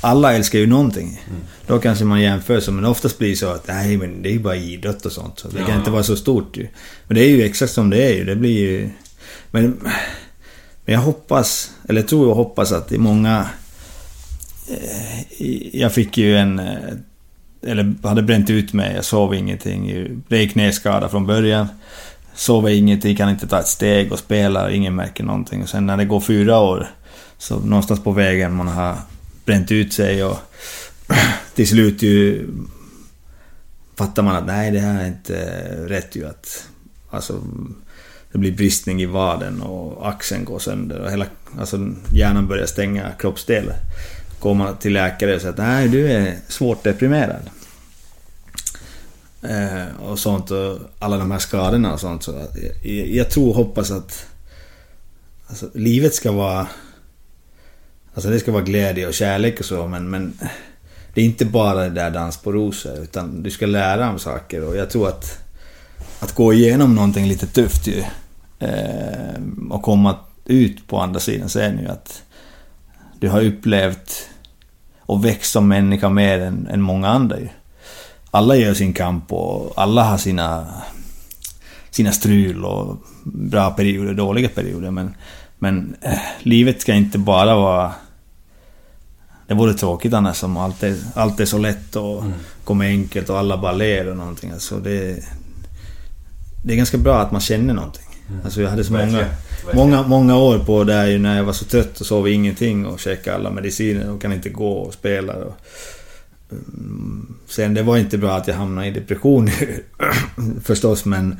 Alla älskar ju någonting. Då kanske man jämför så, men oftast blir det så att nej men det är ju bara idrott och sånt. Så det kan Ja. inte vara så stort ju. Men det är ju exakt som det är ju. Det blir ju... Men, men jag hoppas, eller tror och hoppas att det är många... eh, Jag fick ju en... Eller hade bränt ut mig, jag sov ingenting. blev Det är knäskada från början. Sover ingenting, kan inte ta ett steg och spelar, ingen märker någonting. Och sen när det går fyra år, så någonstans på vägen man har bränt ut sig och till slut ju fattar man att nej, det här är inte rätt ju att... Alltså, det blir bristning i vaden och axeln går sönder och hela... Alltså hjärnan börjar stänga kroppsdelar. Går man till läkare och säger att nej, du är svårt deprimerad. Eh, och sånt och alla de här skadorna och sånt. Så jag, jag tror och hoppas att alltså, livet ska vara... Alltså det ska vara glädje och kärlek och så men, men det är inte bara det där dans på rosor utan du ska lära om saker och jag tror att att gå igenom någonting lite tufft ju eh, och komma ut på andra sidan sen ju att du har upplevt och växt som människa mer än, än många andra ju. Alla gör sin kamp och alla har sina sina strul och bra perioder, dåliga perioder men men eh, livet ska inte bara vara det vore tråkigt annars om allt är, allt är så lätt och kommer enkelt och alla bara ler och någonting. Alltså det, det är ganska bra att man känner någonting. Alltså jag hade så många många, många år på det ju när jag var så trött och sov ingenting och käkade alla mediciner och kan inte gå och spela. Och, mm, sen det var inte bra att jag hamnade i depression förstås men,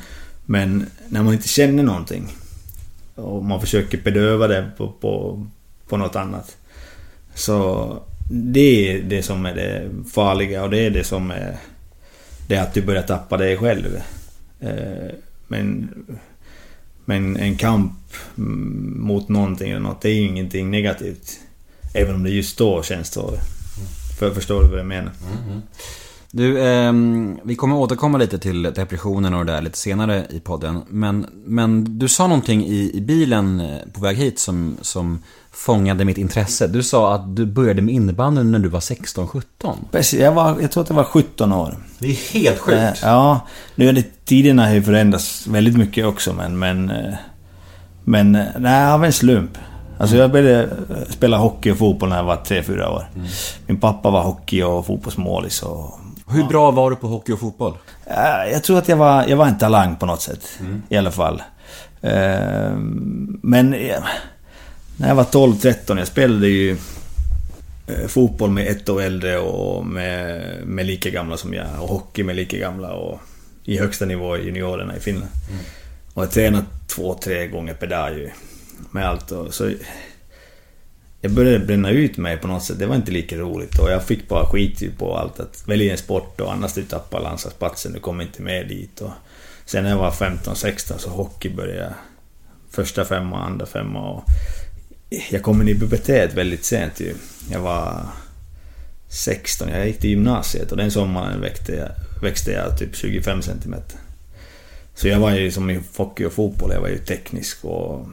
men när man inte känner någonting och man försöker bedöva det på, på, på något annat. Så det är det som är det farliga och det är det som är... Det är att du börjar tappa dig själv. Eh, men... Men en kamp mm, mot någonting eller något, det är ju ingenting negativt. Även om det just då känns så. För förstår du vad jag menar? Du, ehm, vi kommer återkomma lite till depressionen och det där lite senare i podden. Men, men du sa någonting i, i bilen eh, på väg hit som, som fångade mitt intresse. Du sa att du började med innebandy när du var 16-17. Precis, jag, var, jag tror att jag var 17 år. Det är helt Eh, Ja, nu är det tiderna har ju förändrats väldigt mycket också men... Men, eh, men eh, nej, av en slump. Alltså jag började eh, spela hockey och fotboll när jag var 3-4 år. Min pappa var hockey och fotbollsmålis och... Hur bra var du på hockey och fotboll? Eh, Jag tror att jag var, jag var en talang på något sätt. I alla fall. Eh, Men... eh, När jag var 12-13, jag spelade ju... Fotboll med ett år äldre och med, med lika gamla som jag. Och hockey med lika gamla och i högsta nivå i juniorerna i Finland. Och jag tränade två, tre gånger per dag ju. Med allt och så... Jag började bränna ut mig på något sätt. Det var inte lika roligt och jag fick bara skit ju på allt. Att välja en sport och annars du tappar landslagsplatsen, du kommer inte med dit. Och sen när jag var 15-16 så hockey började jag. Första femma, andra femma och... Jag kom in i pubertet väldigt sent ju. Jag var 16, jag gick till gymnasiet och den sommaren växte jag, växte jag typ 25 centimeter. Så jag var ju som i hockey och fotboll, jag var ju teknisk och,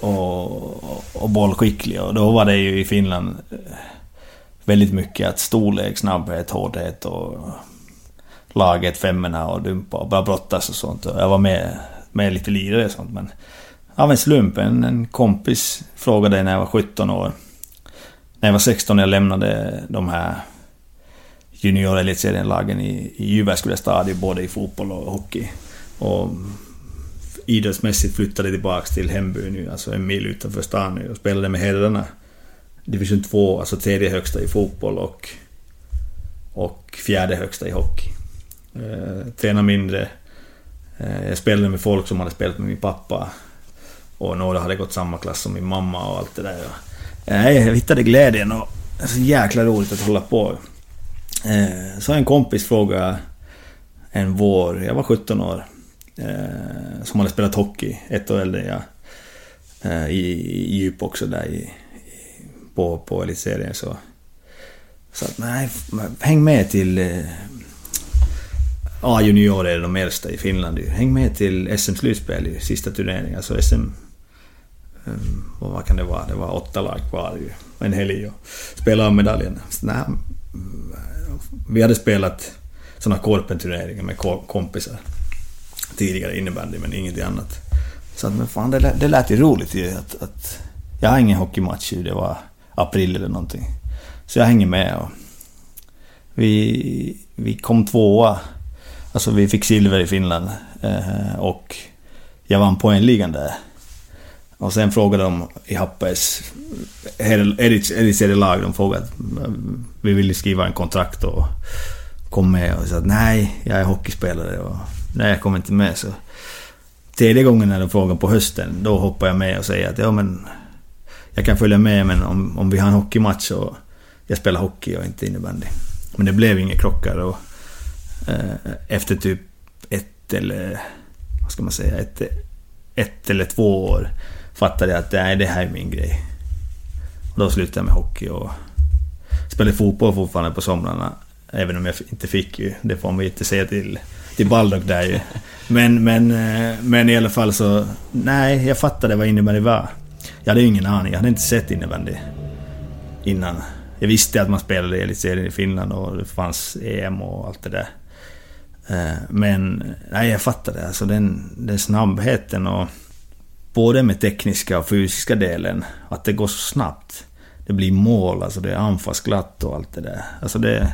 och, och bollskicklig och då var det ju i Finland eh, väldigt mycket att storlek, snabbhet, hårdhet och laget, femmorna och dumpa och bara brottas och sånt. Och jag var med, med lite lirare och sånt men av en slump, en, en kompis frågade när jag var 17 år. När jag var 16 och jag lämnade de här junior-elitserienlagen i, i Jyväskylä stadion, både i fotboll och hockey. Och idrottsmässigt flyttade tillbaka till hembyn nu, alltså en mil utanför stan nu och spelade med herrarna. Division 2, alltså tredje högsta i fotboll och, och fjärde högsta i hockey. Eh, tränade mindre. Eh, jag spelade med folk som hade spelat med min pappa. Och några hade gått samma klass som min mamma och allt det där. Eh, jag hittade glädjen och det är så jäkla roligt att hålla på. Eh, så en kompis frågade en vår, jag var 17 år, eh, som hade spelat hockey, ett år äldre än jag. Eh, I, i djup också där i, på, på elitserien så. Så att nej, häng med till... Eh, A-juniorer är de äldsta i Finland Häng med till SM-slutspel i sista turneringen, alltså SM... Um, eh, vad kan det vara? Det var åtta lag kvar ju. En helg och spela om medaljen. Så, nej, vi hade spelat sådana korpenturneringar med kompisar tidigare innebandy, men ingenting annat. Så att, men fan, det, det lät ju roligt ju att, att... Jag har ingen hockeymatch ju, det var april eller någonting. Så jag hänger med och... Vi, vi kom tvåa. Alltså vi fick silver i Finland. Eh, och jag vann poängligan där. Och sen frågade de i Happes elitserielag, de frågade att vi ville skriva en kontrakt och kom med och sa att nej, jag är hockeyspelare och nej, jag kommer inte med. Så tredje gången när de frågade på hösten, då hoppar jag med och säger att ja men jag kan följa med men om, om vi har en hockeymatch och jag spelar hockey och inte innebandy. Men det blev inga krockar och eh, efter typ ett eller vad ska man säga, ett, ett eller två år fattade jag att nej, det här är min grej. Och då slutade jag med hockey och spelade fotboll fortfarande på somrarna. Även om jag inte fick ju, det får man ju inte säga till, till Baldock där ju. Men, men, eh, men i alla fall så, nej, jag fattade vad innebandy var. Jag hade ju ingen aning, jag hade inte sett innebandy innan. Jag visste att man spelade i elitserien i Finland och det fanns EM och allt det där. Eh, men nej, jag fattade alltså den, den snabbheten och både med tekniska och fysiska delen, att det går så snabbt. Det blir mål, alltså det är anfallsglatt och allt det där. Alltså det...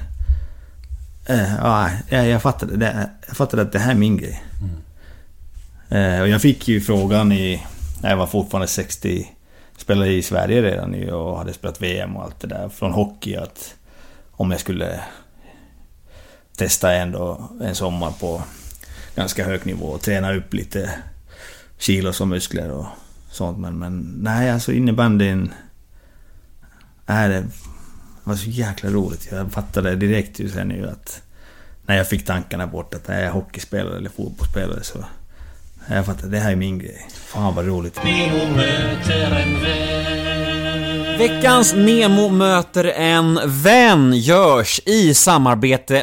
Äh, ja, jag fattade, det, jag fattade att det här är min grej. Mm. Äh, och jag fick ju frågan i... När jag var fortfarande 60... Spelade i Sverige redan nu och hade spelat VM och allt det där från hockey att... Om jag skulle testa ändå en sommar på ganska hög nivå och träna upp lite kilos och muskler och sånt. Men, men nej, alltså innebandyn... Nej, det var så jäkla roligt. Jag fattade direkt ju sen ju att... När jag fick tankarna bort att jag är hockeyspelare eller fotbollsspelare så... Jag fattade, det här är min grej. Fan vad roligt. Veckans Nemo möter en vän görs i samarbete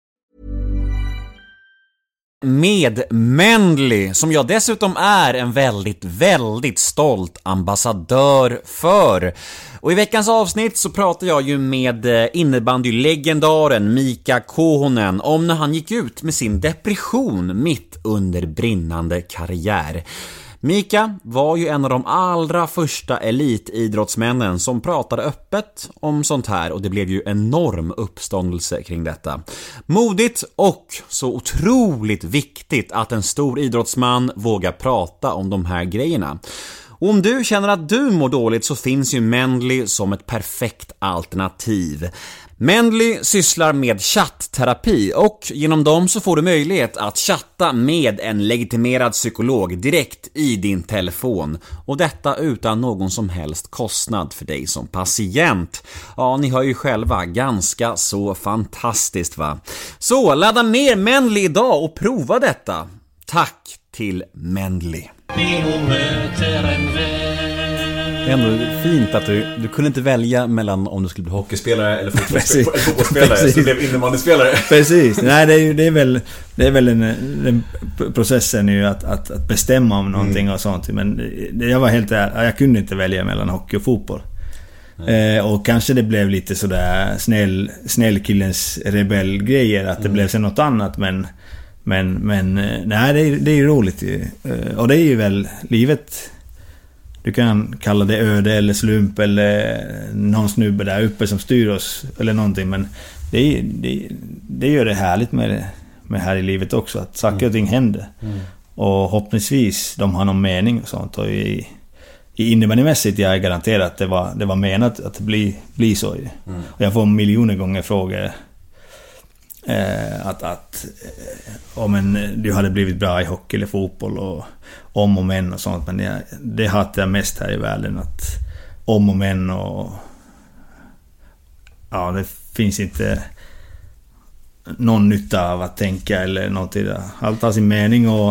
medmänlig, som jag dessutom är en väldigt, väldigt stolt ambassadör för. Och i veckans avsnitt så pratar jag ju med eh, innebandylegendaren Mika Kohonen om när han gick ut med sin depression mitt under brinnande karriär. Mika var ju en av de allra första elitidrottsmännen som pratade öppet om sånt här och det blev ju enorm uppståndelse kring detta. Modigt och så otroligt viktigt att en stor idrottsman vågar prata om de här grejerna. Och om du känner att du mår dåligt så finns ju Mendley som ett perfekt alternativ. Mendley sysslar med chattterapi och genom dem så får du möjlighet att chatta med en legitimerad psykolog direkt i din telefon. Och detta utan någon som helst kostnad för dig som patient. Ja, ni hör ju själva, ganska så fantastiskt va? Så ladda ner Mendley idag och prova detta. Tack till Mendley ändå fint att du, du kunde inte välja mellan om du skulle bli hockeyspelare eller Precis. fotbollsspelare, fotbollsspelare så Precis. du blev innebandyspelare. Precis. Nej, det är, ju, det är väl, det är väl den, den processen ju att, att, att bestämma om någonting och sånt. Men jag var helt ärlig, jag kunde inte välja mellan hockey och fotboll. Eh, och kanske det blev lite sådär snäll, snällkillens rebellgrejer, att det blev sen något annat men... Men, men eh, nej, det är, det är ju roligt ju. Eh, Och det är ju väl livet... Du kan kalla det öde eller slump eller någon snubbe där uppe som styr oss eller någonting men det, är- det, det gör det härligt med, med här i livet också att saker och ting händer. Och hoppningsvis de har någon mening och sånt och i, i innebandymässigt jag är garanterad att det var, det var menat att det blir, blir så ju. Och jag får miljoner gånger frågor Eh, att, att eh, om en, du hade blivit bra i hockey eller fotboll och om och men och sånt. Men jag, det hatar jag mest här i världen. Att om och men och... Ja, det finns inte någon nytta av att tänka eller någonting. där. Allt har sin mening och...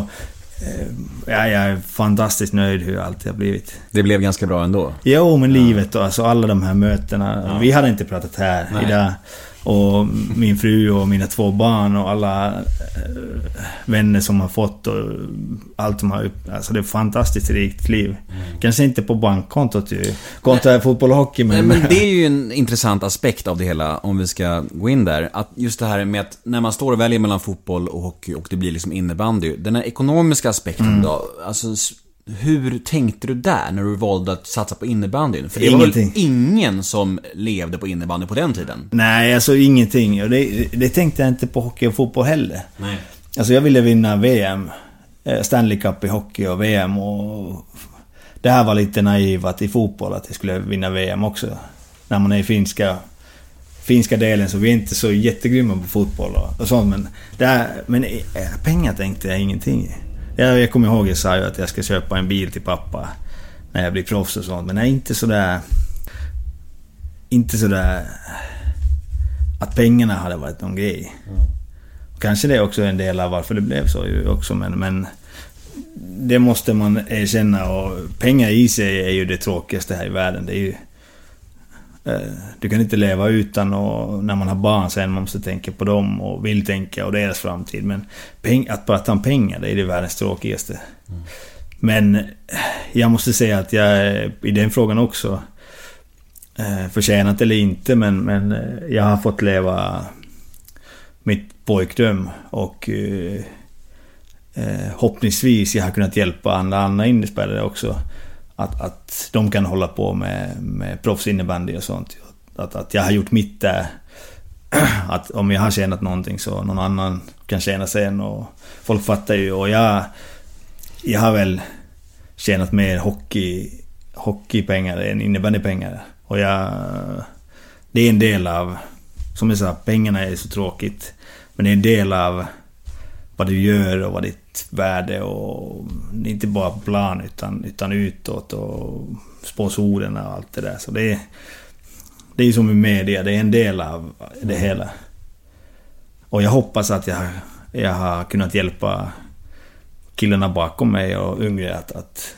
Eh, ja, jag är fantastiskt nöjd hur allt har blivit. Det blev ganska bra ändå. Jo, men livet och alltså alla de här mötena. Vi hade inte pratat här Nej. idag. Och min fru och mina två barn och alla eh, vänner som har fått och allt som har. Alltså det är ett fantastiskt rikt liv. Kanske inte på bankkontot ju. Kontot är fotboll och hockey Nej, men... men det är ju en intressant aspekt av det hela, om vi ska gå in där. Att just det här med att när man står och väljer mellan fotboll och hockey och det blir liksom innebandy. Den här ekonomiska aspekten då, alltså hur tänkte du där när du valde att satsa på innebandyn? För det var väl ingen som levde på innebandy på den tiden? Nej, alltså ingenting. Och det, det tänkte jag inte på hockey och fotboll heller. Nej. Alltså jag ville vinna VM. eh, Stanley Cup i hockey och VM och... Det här var lite naiv att i fotboll att jag skulle vinna VM också. När man är i finska... Finska delen så vi är inte så jättegrymma på fotboll och, och sånt men... Det här, men eh, pengar tänkte jag ingenting i. Jag, jag kommer ihåg jag sa ju att jag ska köpa en bil till pappa. När jag blir proffs och sånt men jag är inte sådär... Inte sådär... Att pengarna hade varit någon grej. Kanske det är också en del av varför det blev så ju också men, men det måste man erkänna och pengar i sig är ju det tråkigaste här i världen. Det är ju, du kan inte leva utan och när man har barn sen man måste tänka på dem och vill tänka och deras framtid. Men peng, att prata om pengar, det är det världens tråkigaste. Men eh, jag måste säga att jag i den frågan också eh, förtjänat eller inte men, men eh, jag har fått leva mitt pojkdröm och eh, eh, hoppningsvis jag har kunnat hjälpa andra, andra innerspelare också. Att, att de kan hålla på med, med proffsinnebandy och sånt. Att, att jag har gjort mitt där. Att om jag har tjänat någonting så någon annan kan tjäna sen och folk fattar ju och jag... Jag har väl tjänat mer hockey, hockeypengar än innebandypengar. Och jag... Det är en del av... Som jag sa, pengarna är så tråkigt. Men det är en del av vad du gör och vad ditt värde och... Inte bara på plan utan, utan utåt och sponsorerna och allt det där. Så det är... Det är ju som i media, det är en del av det hela. Och jag hoppas att jag, jag har kunnat hjälpa killarna bakom mig och yngre att, att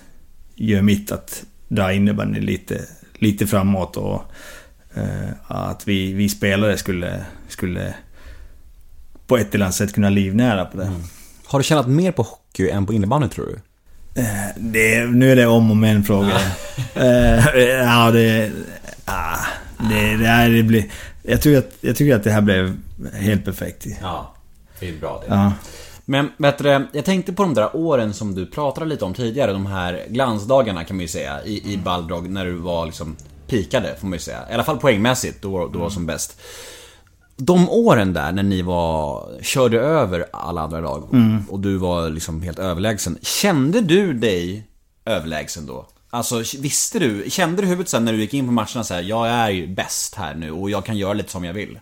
göra mitt, att dra innebandyn lite, lite framåt och eh, att vi, vi spelare skulle, skulle på ett eller annat sätt kunna livnära på det. Mm. Har du tjänat mer på hockey än på innebandy tror du? det nu är det om och men frågor. Eh, ja, det... Ah, det, det, här, det blir... Jag tycker, att, jag tycker att det här blev helt perfekt. Ja, det är bra det. Ja. Men du, jag tänkte på de där åren som du pratade lite om tidigare, de här glansdagarna kan man ju säga i, i Balrog när du var liksom pikade får man ju säga. I alla fall poängmässigt, då du var som bäst. De åren där när ni var, körde över alla andra lag och du var liksom helt överlägsen. Kände du dig överlägsen då? Alltså visste du, kände du huvudet sen när du gick in på matcherna så här, jag är ju bäst här nu och jag kan göra lite som jag vill?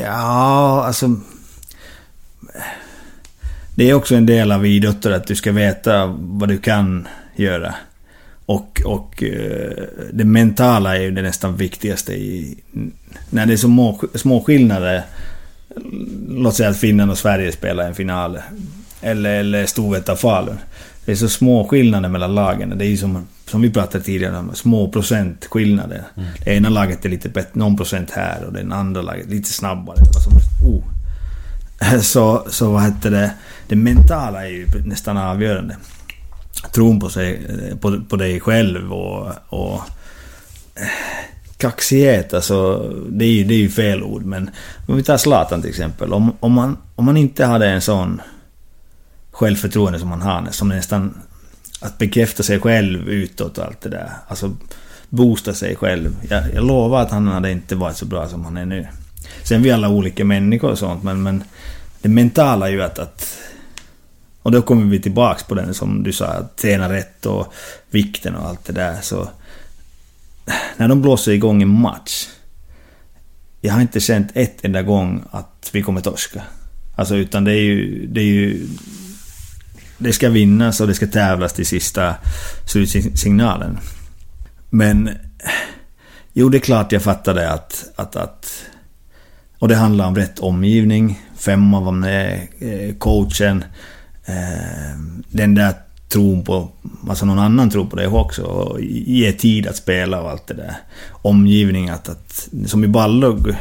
Ja, alltså... Det är också en del av idrotten att du ska veta vad du kan göra. Och, och eh, det mentala är ju det nästan viktigaste i... När det är så små, små skillnader. Låt säga att Finland och Sverige spelar en final. Eller, eller Storvreta Falun. Det är så små skillnader mellan lagen. Det är ju som, som vi pratade tidigare om, små procentskillnader. Mm. Det ena laget är lite bättre, någon procent här och det andra laget lite snabbare. Som, oh. Så, så vad heter det? Det mentala är ju nästan avgörande. Tron på, sig, eh, på, på dig själv och... och eh, kaxighet, alltså det är ju, det är ju fel ord men... Om vi tar Zlatan till exempel. Om, om, man, om man inte hade en sån självförtroende som man har, som nästan... Att bekräfta sig själv utåt och allt det där. Alltså boosta sig själv. Jag, jag lovar att han hade inte varit så bra som han är nu. Sen är vi alla olika människor och sånt men, men det mentala är ju att, att och då kommer vi tillbaks på den som du sa, att träna rätt och vikten och allt det där. Så när de blåser igång en match. Jag har inte känt ett enda gång att vi kommer torska. Alltså utan det är ju... Det, är ju, det ska vinnas och det ska tävlas till sista slutsignalen. Men... Jo, det är klart jag fattade att, att, att... Och det handlar om rätt omgivning. Femma var med, eh, coachen. Eh, den där tron på, alltså någon annan tror på det också. Och ge tid att spela och allt det där. Omgivning att, att som i Ballog.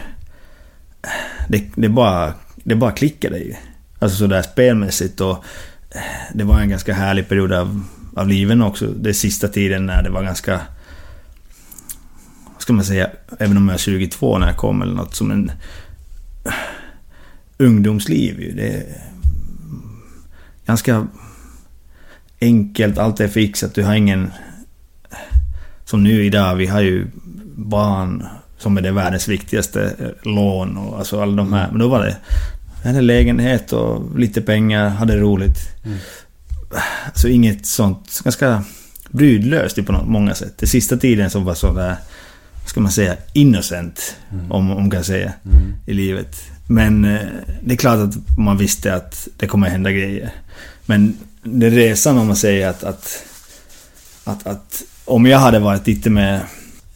Det, det bara, det bara klickade ju. Alltså sådär spelmässigt och eh, det var en ganska härlig period av, av livet också. Den sista tiden när det var ganska... Vad ska man säga? Även om jag är 22 när jag kom eller något som en... Eh, ungdomsliv ju. Det, ganska enkelt, allt är fixat, du har ingen... Som nu idag, vi har ju barn som är det världens viktigaste lån och alltså alla de här. Men då var det... Jag hade lägenhet och lite pengar, hade roligt. Mm. Så inget sånt, ganska brydlöst på många sätt. Det sista tiden som var sådär, ska man säga, innocent. Mm. Om man kan säga. Mm. I livet. Men eh, det är klart att man visste att det kommer hända grejer. Men den resan om man säger att, att, att, att om jag hade varit lite mer,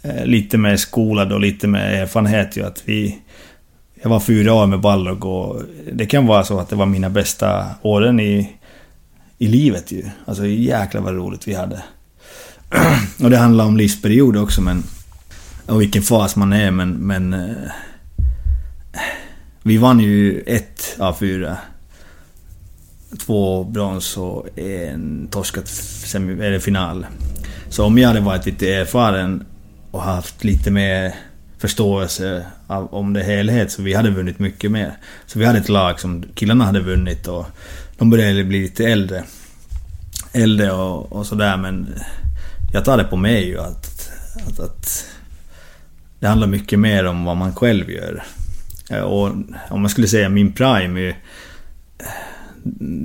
eh, lite mer skolad och lite mer erfarenhet ju att vi... Jag var fyra år med Ballog och det kan vara så att det var mina bästa åren i, i livet ju. Alltså jäklar vad roligt vi hade. och det handlar om livsperiod också men... Och vilken fas man är men... men eh, vi vann ju ett av fyra två brons och en torskat semi, eller final. Så om jag hade varit lite erfaren och haft lite mer förståelse av, om det helhet så vi hade vunnit mycket mer. Så vi hade ett lag som killarna hade vunnit och de började bli lite äldre. Äldre och, och sådär men jag tar det på mig ju att, att, att det handlar mycket mer om vad man själv gör. Eh, och om man skulle säga min prime är ju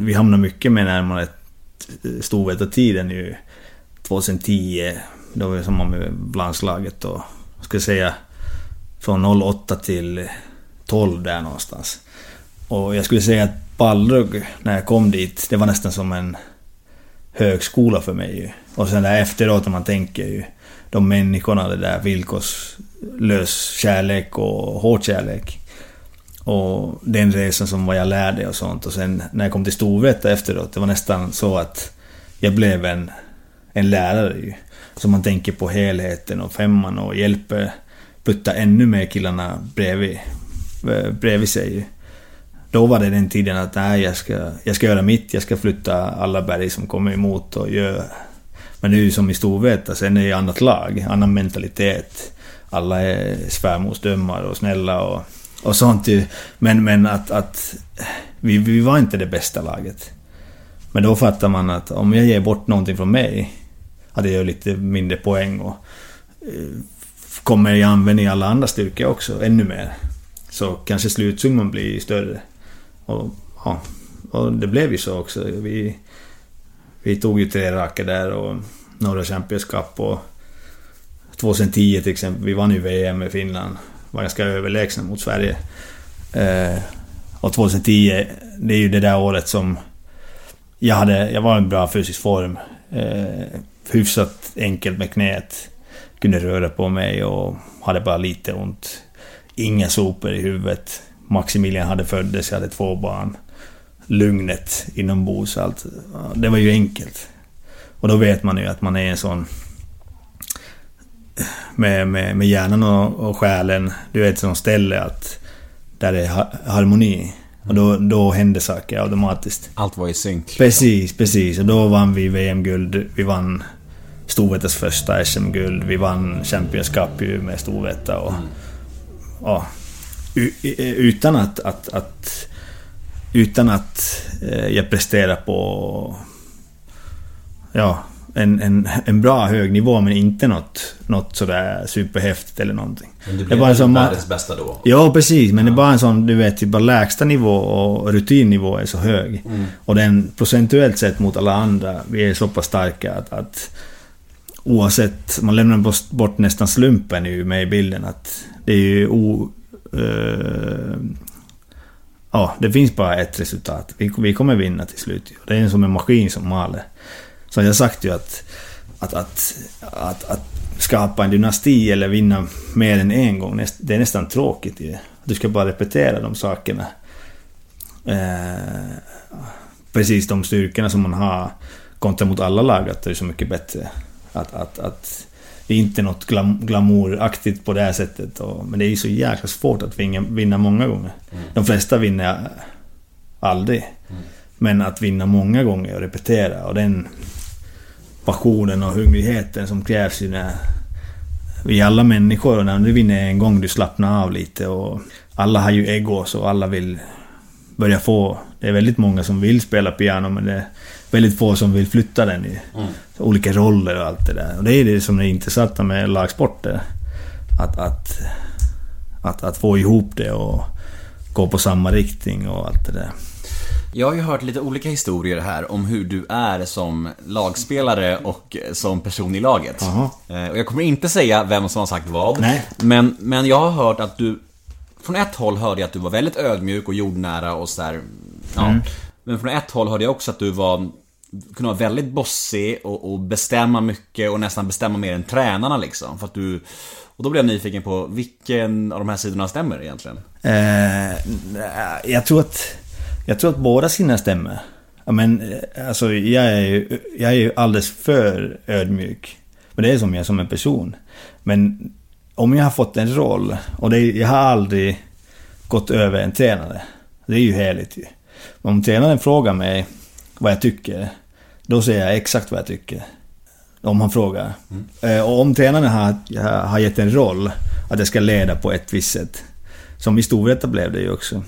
vi hamnar mycket mer närmare Storvreta-tiden ju 2010. Då var vi samma med landslaget och ska säga från 08 till 12 där någonstans. Och jag skulle säga att Ballrug, när jag kom dit, det var nästan som en högskola för mig ju. Och sen där efteråt när man tänker ju de människorna, det där villkorslös kärlek och hård kärlek. Och den resan som vad jag lärde och sånt. Och sen när jag kom till Storvreta efteråt, det var nästan så att jag blev en, en lärare ju. Så man tänker på helheten och femman och hjälper putta ännu mer killarna bredvid, eh, bredvid sig. Då var det den tiden att nej, jag ska, jag ska göra mitt, jag ska flytta alla berg som kommer emot och göra... Men det är ju som i Storvreta, sen är det annat lag, annan mentalitet. Alla är svärmorsdömare och snälla och och sånt ju. Men, men att, att vi, vi var inte det bästa laget. Men då fattar man att om jag ger bort någonting från mig, hade jag lite mindre poäng och eh, kommer i användning i alla andra styrkor också, ännu mer. Så kanske slutsumman blir större. Och, ja, och det blev ju så också. Vi, Vi tog ju tre raka där och några Champions Cup och 2010 till exempel, vi vann ju VM med Finland. Var ganska överlägsna mot Sverige. Eh, och 2010, det är ju det där året som jag hade, jag var i en bra fysisk form. Eh, hyfsat enkelt med knät. Kunde röra på mig och hade bara lite ont. Inga sopor i huvudet. Maximilian hade föddes, jag hade två barn. Lugnet inombords, allt. Det var ju enkelt. Och då vet man ju att man är en sån... Med, med, med hjärnan och, och själen, du är ett sånt ställe att... Där det är ha- harmoni. Och då, då händer saker automatiskt. Allt var i synk. Precis, precis. Och då vann vi VM-guld. Vi vann Storvretas första SM-guld. Vi vann Champions Cup med Storvreta och... U- i- utan att... att, att utan att eh, jag presterar på... Ja, en, en, en bra hög nivå men inte något, något sådär superhäftigt eller någonting. Men Det blev var en sån- världens bästa då? Ja, precis. Men det är bara en sån, du vet, typ bara lägsta nivå och rutinnivå är så hög. Och den procentuellt sett mot alla andra, vi är så pass starka att, att oavsett, man lämnar bort- nästan slumpen ju med i bilden att det är ju o... eh, ja, det finns bara ett resultat. Vi, vi kommer vinna till slut. Det är som en maskin som maler. Så jag sagt ju att, att, att, att, att skapa en dynasti eller vinna mer än en gång, det är nästan tråkigt ju. Du ska bara repetera de sakerna. Eh, precis de styrkorna som man har kontra mot alla lag, att det är så mycket bättre. Att, att, att det är inte något glam, glamouraktigt på det här sättet. Och, men det är ju så jäkla svårt att vinna, vinna många gånger. De flesta vinner aldrig. Men att vinna många gånger och repetera och den passionen och hungrigheten som krävs ju när vi är alla människor och när du vinner en gång du slappnar av lite och alla har ju egos och alla vill börja få... Det är väldigt många som vill spela piano men det är väldigt få som vill flytta den i olika roller och allt det där. Och det är det som är intressanta med lagsporter. Att, att, att, att få ihop det och gå på samma riktning och allt det där. Jag har ju hört lite olika historier här om hur du är som lagspelare och som person i laget. Jaha. Eh, Och jag kommer inte säga vem som har sagt vad. Nej. Men, men jag har hört att du... Från ett håll hörde jag att du var väldigt ödmjuk och jordnära och sådär. Ja. Mm. Men från ett håll hörde jag också att du var... Kunde vara väldigt bossig och, och bestämma mycket och nästan bestämma mer än tränarna liksom. För att du... Och då blev jag nyfiken på vilken av de här sidorna stämmer egentligen? Eh, jag tror att... Jag tror att båda sina stämmer. Men eh, alltså jag är ju, jag är ju alldeles för ödmjuk. Men det är som jag som en person. Men om jag har fått en roll, och det, jag har aldrig gått över en tränare. Det är ju härligt ju. Men om tränaren frågar mig vad jag tycker, då säger jag exakt vad jag tycker. Om han frågar. Eh, Och om tränaren har, har gett en roll, att jag ska leda på ett visst sätt. Som i Storvreta blev det ju också.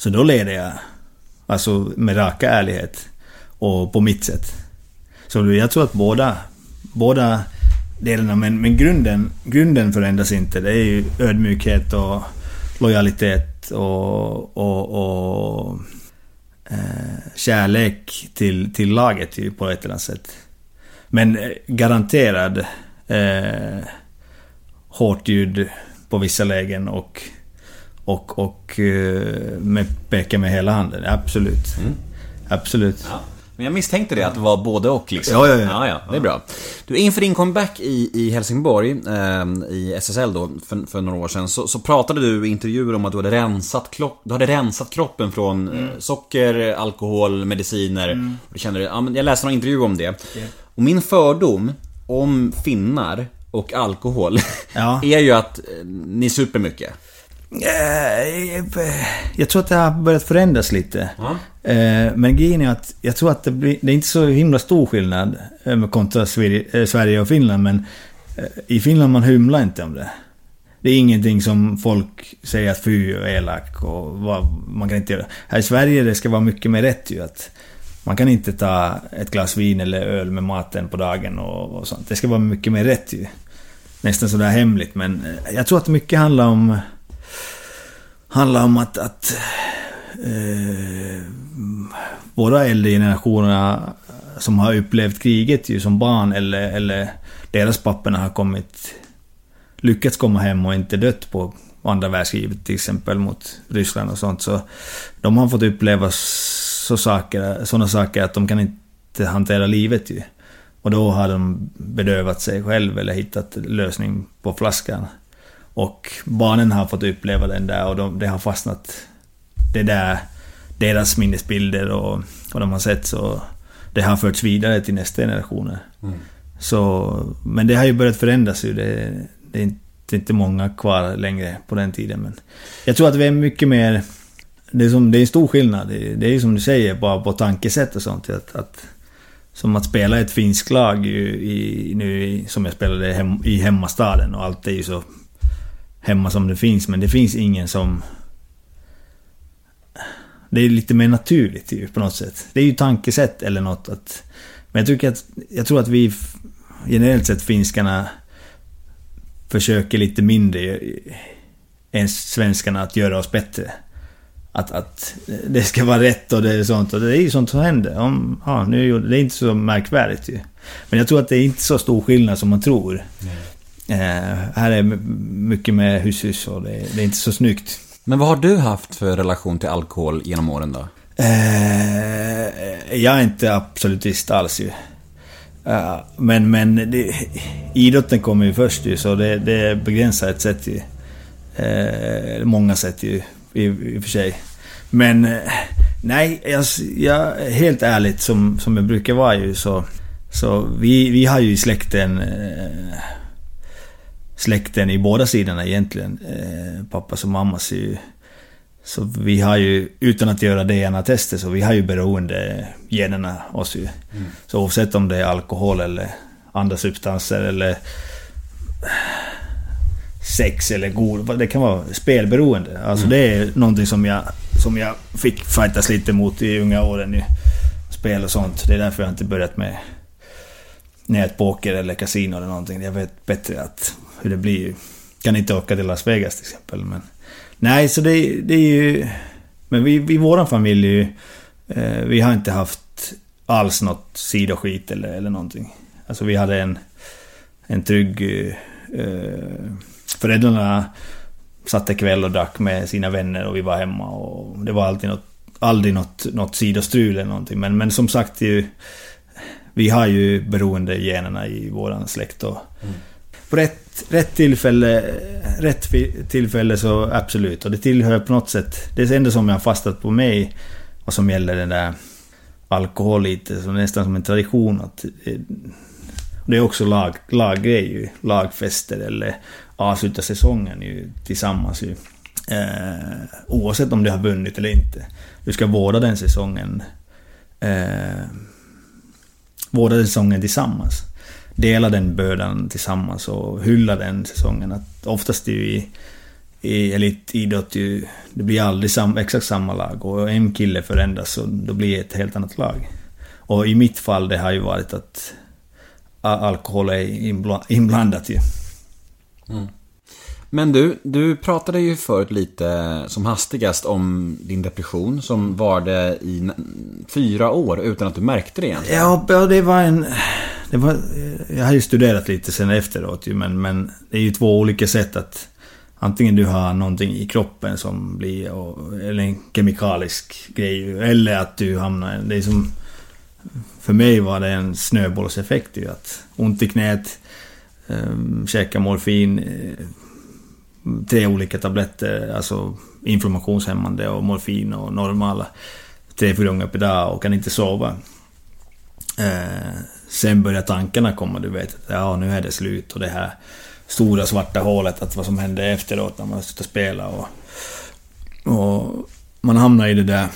Så då leder jag. Alltså med raka ärlighet. Och på mitt sätt. Så jag tror att båda, båda delarna, men, men grunden, grunden förändras inte. Det är ju ödmjukhet och lojalitet och, och, och eh, kärlek till, till laget ju på ett eller annat sätt. Men eh, garanterad eh, hårt ljud på vissa lägen och och, och eh, med peka med hela handen. Absolut. Absolut. Ja. Men jag misstänkte det, att det var både och liksom. Ja, ja, ja. ja, ja det är bra. Du, inför din comeback i, i Helsingborg, eh, i SSL då, för, för några år sedan, så, så pratade du i intervjuer om att du hade rensat, klock, du hade rensat kroppen från eh, socker, alkohol, mediciner. Och du kände, ja, men jag läste någon intervju om det. Och min fördom om finnar och alkohol är ju att eh, ni super mycket. Eh, Jag tror att det har börjat förändras lite. Eh, Men grejen är att jag tror att det, blir, det är inte så himla stor skillnad eh, kontra Sverige eh, och Finland. Men eh, i Finland man hymlar inte om det. Det är ingenting som folk säger att fy och elak och vad, man kan inte göra. Här i Sverige det ska vara mycket mer rätt ju. Att man kan inte ta ett glas vin eller öl med maten på dagen och, och sånt. Det ska vara mycket mer rätt ju. Nästan sådär hemligt men eh, jag tror att mycket handlar om handlar om att, att eh, våra äldre generationer som har upplevt kriget ju som barn eller, eller deras papporna har kommit... Lyckats komma hem och inte dött på andra världskriget till exempel mot Ryssland och sånt. Så de har fått uppleva så saker, sådana saker att de kan inte hantera livet ju. Och då har de bedövat sig själv eller hittat lösning på flaskan. Och barnen har fått uppleva den där och de, det har fastnat... Det där, deras minnesbilder och vad de har sett så... Det har förts vidare till nästa generationer. Mm. Så... Men det har ju börjat förändras ju. Det, det är inte, inte många kvar längre på den tiden men... Jag tror att vi är mycket mer... Det är, som, det är en stor skillnad. Det, det är ju som du säger, bara på tankesätt och sånt. Att, att som att spela ett finskt lag i, nu som jag spelade hem, i hemmastaden och allt är ju så hemma som det finns. Men det finns ingen som... Det är lite mer naturligt ju på något sätt. Det är ju tankesätt eller något att... Men jag tycker att... Jag tror att vi generellt sett finskarna försöker lite mindre än svenskarna att göra oss bättre att, att det ska vara rätt och det är sånt. Och det är ju sånt som händer. Om, ja, nu, det är inte så märkvärdigt ju. Men jag tror att det är inte så stor skillnad som man tror. Nej här är mycket med hus och det, det, är inte så snyggt. Men vad har du haft för relation till alkohol genom åren då? Eh, jag är inte absolutist alls ju. Uh, men men det, idrotten kommer ju först ju, så det, det begränsar ett sätt ju. Många sätt ju i, i och för sig. Men eh, nej, jag, jag, helt ärligt som, som jag brukar vara ju så... Så vi, vi har ju i släkten... Eh, släkten i båda sidorna egentligen. Eh, pappas och mammas ju... Så vi har ju, utan att göra DNA-tester, så vi har ju beroende generna oss ju. Mm. Så oavsett om det är alkohol eller andra substanser eller sex eller god... Det kan vara spelberoende. Alltså mm. det är någonting som jag, som jag fick fightas lite mot i unga åren. I spel och sånt. Det är därför jag inte börjat med nätpoker eller kasino eller någonting. Jag vet bättre att hur det blir. Kan inte åka till Las Vegas till exempel. Men, nej, så det, det är ju... Men vi, i våran familj ju, eh, Vi har inte haft alls något sidoskit eller, eller någonting. Alltså vi hade en, en trygg... Eh, föräldrarna satt kväll och drack med sina vänner och vi var hemma och det var alltid något, aldrig något, något sidostrul eller någonting. Men, men som sagt, ju, vi har ju beroende generna i våran släkt och mm på rätt, rätt, tillfälle, rätt tillfälle så absolut. Och det tillhör på något sätt, det är det som jag har fastnat på mig vad som gäller den där alkohol lite, så nästan som en tradition att eh, det är också lag, laggrej ju, lagfester eller avsluta säsongen ju tillsammans ju. Eh, oavsett om du har vunnit eller inte. Du ska vårda den säsongen. Eh, vårda den säsongen tillsammans. Dela den bördan tillsammans och hylla den säsongen. Att oftast är ju i, i elitidrott ju, det blir aldrig sam, exakt samma lag. Och en kille förändras och då blir det ett helt annat lag. Och i mitt fall det har ju varit att alkohol är inblandat ju. Mm. Men du, du pratade ju förut lite som hastigast om din depression som varade i fyra år utan att du märkte det egentligen. Ja, det var en... Det var, jag har ju studerat lite sen efteråt ju, men, men det är ju två olika sätt att... Antingen du har någonting i kroppen som blir... Eller en kemikalisk grej. Eller att du hamnar... Det är som... För mig var det en snöbollseffekt ju. Att ont i knät, um, käka morfin, eh, tre olika tabletter, alltså inflammationshämmande och morfin och normala. Tre, fyra gånger per dag och kan inte sova. Eh, sen börjar tankarna komma, du vet. Ja, nu är det slut och det här stora svarta hålet, att vad som hände efteråt när man har spela och... Och man hamnar i det där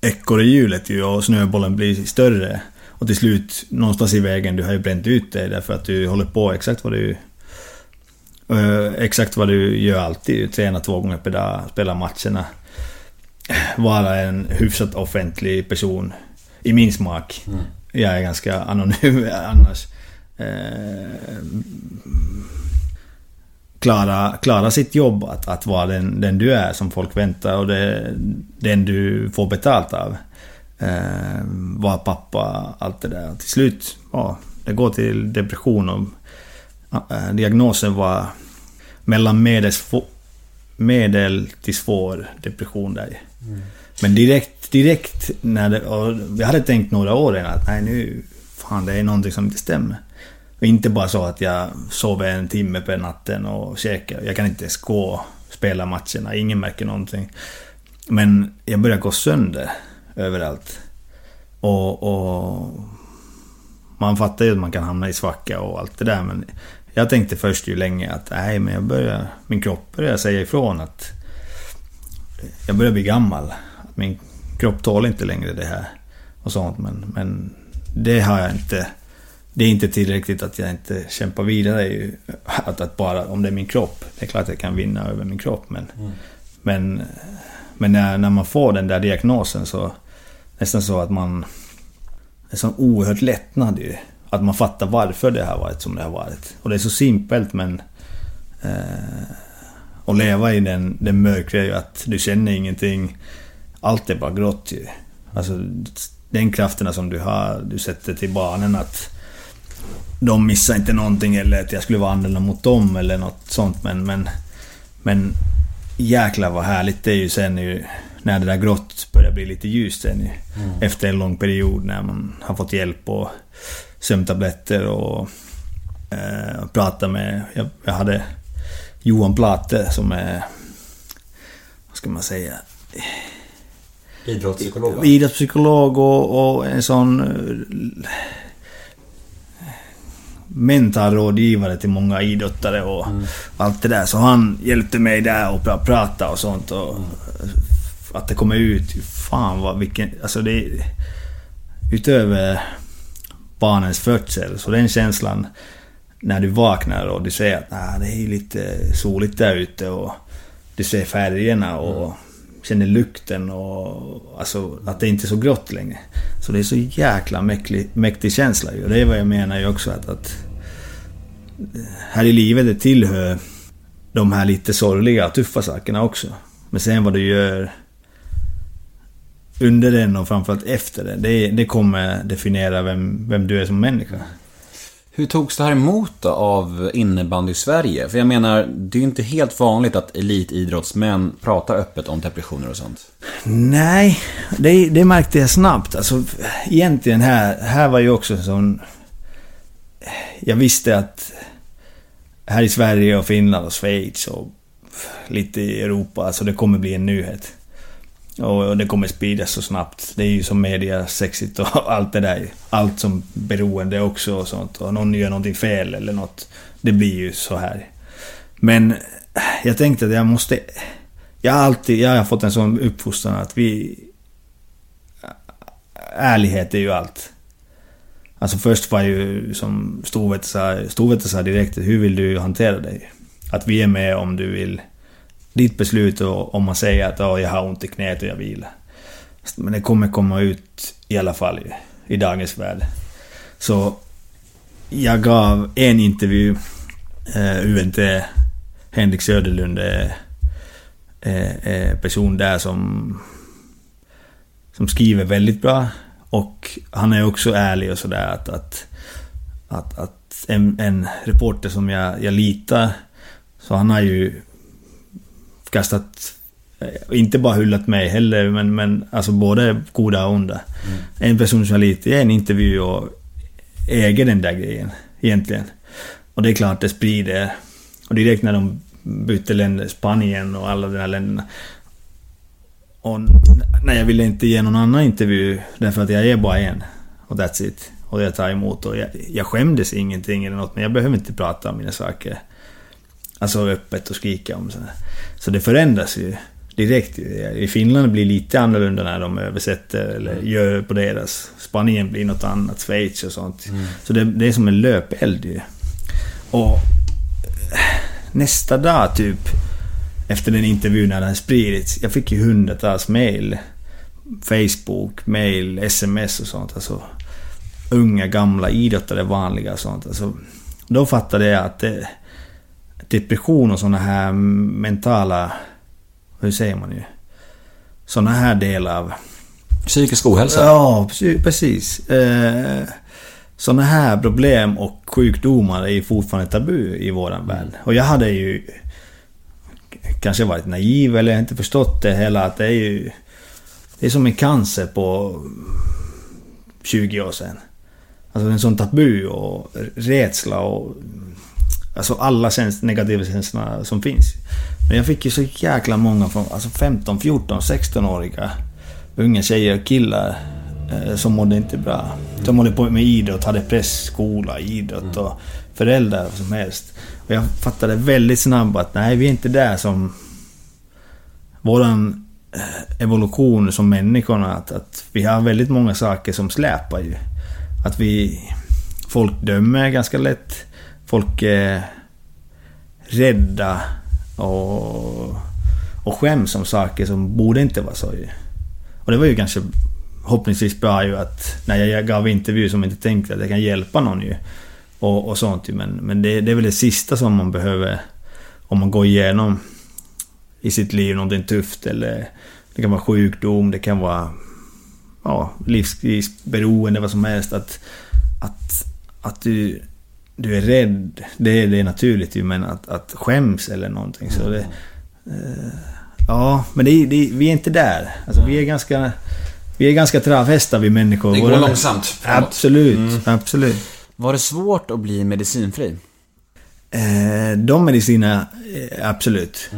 ekorrhjulet ju och snöbollen blir större. Och till slut, någonstans i vägen, du har ju bränt ut dig därför att du håller på exakt vad du... Uh, exakt vad du gör alltid. Träna två gånger per dag, spela matcherna. Vara en hyfsat offentlig person. I min smak. Mm. Jag är ganska anonym annars. Uh, klara, klara sitt jobb, att, att vara den, den du är som folk väntar och det, den du får betalt av. Eh, var pappa, allt det där. Till slut, ja, det går till depression och eh, diagnosen var mellan medels, medel till svår depression där. Mm. Men direkt, direkt när det, jag hade tänkt några år innan att nej nu, fan det är någonting som inte stämmer. Och inte bara så att jag sover en timme på natten och käkar. Jag kan inte ens gå och spela matcherna, ingen märker någonting. Men jag börjar gå sönder överallt. Och, och man fattar ju att man kan hamna i svacka och allt det där men jag tänkte först ju länge att nej men jag börjar, min kropp börjar säga ifrån att jag börjar bli gammal. Min kropp tål inte längre det här och sånt men, men det har jag inte det är inte tillräckligt att jag inte kämpar vidare. Att, att bara, om det är min kropp. Det är klart att jag kan vinna över min kropp men... Mm. Men, men när, när man får den där diagnosen så... Nästan så att man... Det är så oerhört lättnad ju. Att man fattar varför det har varit som det har varit. Och det är så simpelt men... Eh, att leva i den, den mörkret är ju att du känner ingenting. Allt är bara grått ju. Alltså, den krafterna som du har, du sätter till barnen att de missar inte någonting eller att jag skulle vara annorlunda mot dem eller något sånt men... Men, men jäklar vad härligt det är ju sen ju när det där grått börjar bli lite ljust sen ju. Mm. Efter en lång period när man har fått hjälp och sömntabletter och eh, prata med... Jag, jag, hade Johan Plate som är... Vad ska man säga? Idrottspsykolog? Idrottspsykolog och, och en sån mental rådgivare till många idrottare och mm. allt det där. Så han hjälpte mig där och prata och sånt. Och mm. Att det kommer ut, fan vad vilken... Alltså det... Utöver barnens födsel, så den känslan när du vaknar och du ser att nah, det är lite soligt där ute och du ser färgerna och mm. känner lukten och alltså att det inte är så grått längre. Så det är så jäkla mäktig, mäktig känsla ju. Och det är vad jag menar ju också att, att här i livet det tillhör de här lite sorgliga tuffa sakerna också. Men sen vad du gör under den och framförallt efter det, det, det kommer definiera vem, vem du är som människa. Hur togs det här emot då av innebandy Sverige? För jag menar, det är ju inte helt vanligt att elitidrottsmän pratar öppet om depressioner och sånt. Nej, det, det märkte jag snabbt. Alltså, egentligen här, här var ju också sån... Jag visste att här i Sverige och Finland och Schweiz och lite i Europa, alltså det kommer bli en nyhet. Och det kommer spridas så snabbt. Det är ju som media sexigt och allt det där. Allt som beroende också och sånt. Och någon gör någonting fel eller något. Det blir ju så här. Men eh, jag tänkte att jag måste... Jag har alltid jag har fått en sån uppfostran att vi... Ärlighet är ju allt. Alltså först var ju som Storvete sa, Storvete sa direkt, hur vill du hantera dig? Att vi är med om du vill ditt beslut och om man säger att oh, jag har ont i knät och jag vilar. Men det kommer komma ut i alla fall i, i dagens värld. Så jag gav en intervju, eh, UNT, Henrik Söderlund är, är, person där som, som skriver väldigt bra. Och han är också ärlig och sådär att, att, att, att en, en reporter som jag, jag litar, så han har ju kastat eh, inte bara hyllat mig heller, men, men alltså både goda och onda. Mm. En person som jag litar i en intervju och äger den där grejen, egentligen. Och det är klart det sprider. Och direkt när de bytte länder, Spanien och alla de här länderna. Och nej, jag ville inte ge någon annan intervju därför att jag är bara en. Och that's it. Och jag tar emot och jag, jag skämdes ingenting eller något men jag behöver inte prata om mina saker. Alltså öppet och skrika om sådär. Så det förändras ju direkt. I Finland blir det lite annorlunda när de översätter eller mm. gör på deras. Spanien blir något annat, Schweiz och sånt. Mm. Så det, det, är som en löpeld ju. Och nästa dag typ efter den intervjun när den spridits. Jag fick ju hundratals mail. Facebook, mail, sms och sånt. Alltså, unga, gamla idrottare, vanliga och sånt. Alltså, då fattade jag att det, depression och såna här mentala... Hur säger man ju? Såna här delar av Psykisk ohälsa. Ja, pre- precis. Eh, sådana här problem och sjukdomar är ju fortfarande tabu i våran värld. Och jag hade ju kanske varit naiv eller inte förstått det hela att det är ju... Det är som en cancer på 20 år sedan. Alltså en sån tabu och rädsla och... Alltså alla käns negativa känslorna som finns. Men jag fick ju så jäkla många från alltså 15, 14, 16-åriga unga tjejer och killar eh, som mådde inte bra. Som håller på med idrott, hade press, skola, idrott och föräldrar och som helst. Och jag fattade väldigt snabbt att nej, vi är inte där som... Våran eh, evolution som människorna, att, att vi har väldigt många saker som släpar ju. Att vi... Folk dömer ganska lätt. Folk är rädda och, och skäms om saker som borde inte vara så ju. Och det var ju kanske hoppningsvis bra ju att när jag gav intervju som inte tänkte att jag kan hjälpa någon ju. Och, och sånt ju. Men, men det, det är väl det sista som man behöver om man går igenom i sitt liv någonting tufft eller det kan vara sjukdom, det kan vara ja, livskrisberoende, vad som helst. Att, att, att du, du är rädd, det, det är naturligt ju, men att, att skäms eller någonting så det... Eh, ja, men det, det, vi är inte där. Alltså vi är ganska... Vi är ganska travhästar vi människor. Det går Våra- långsamt framåt. Absolut, absolut. Var det svårt att bli medicinfri? Eh, de medicinerna, eh, absolut.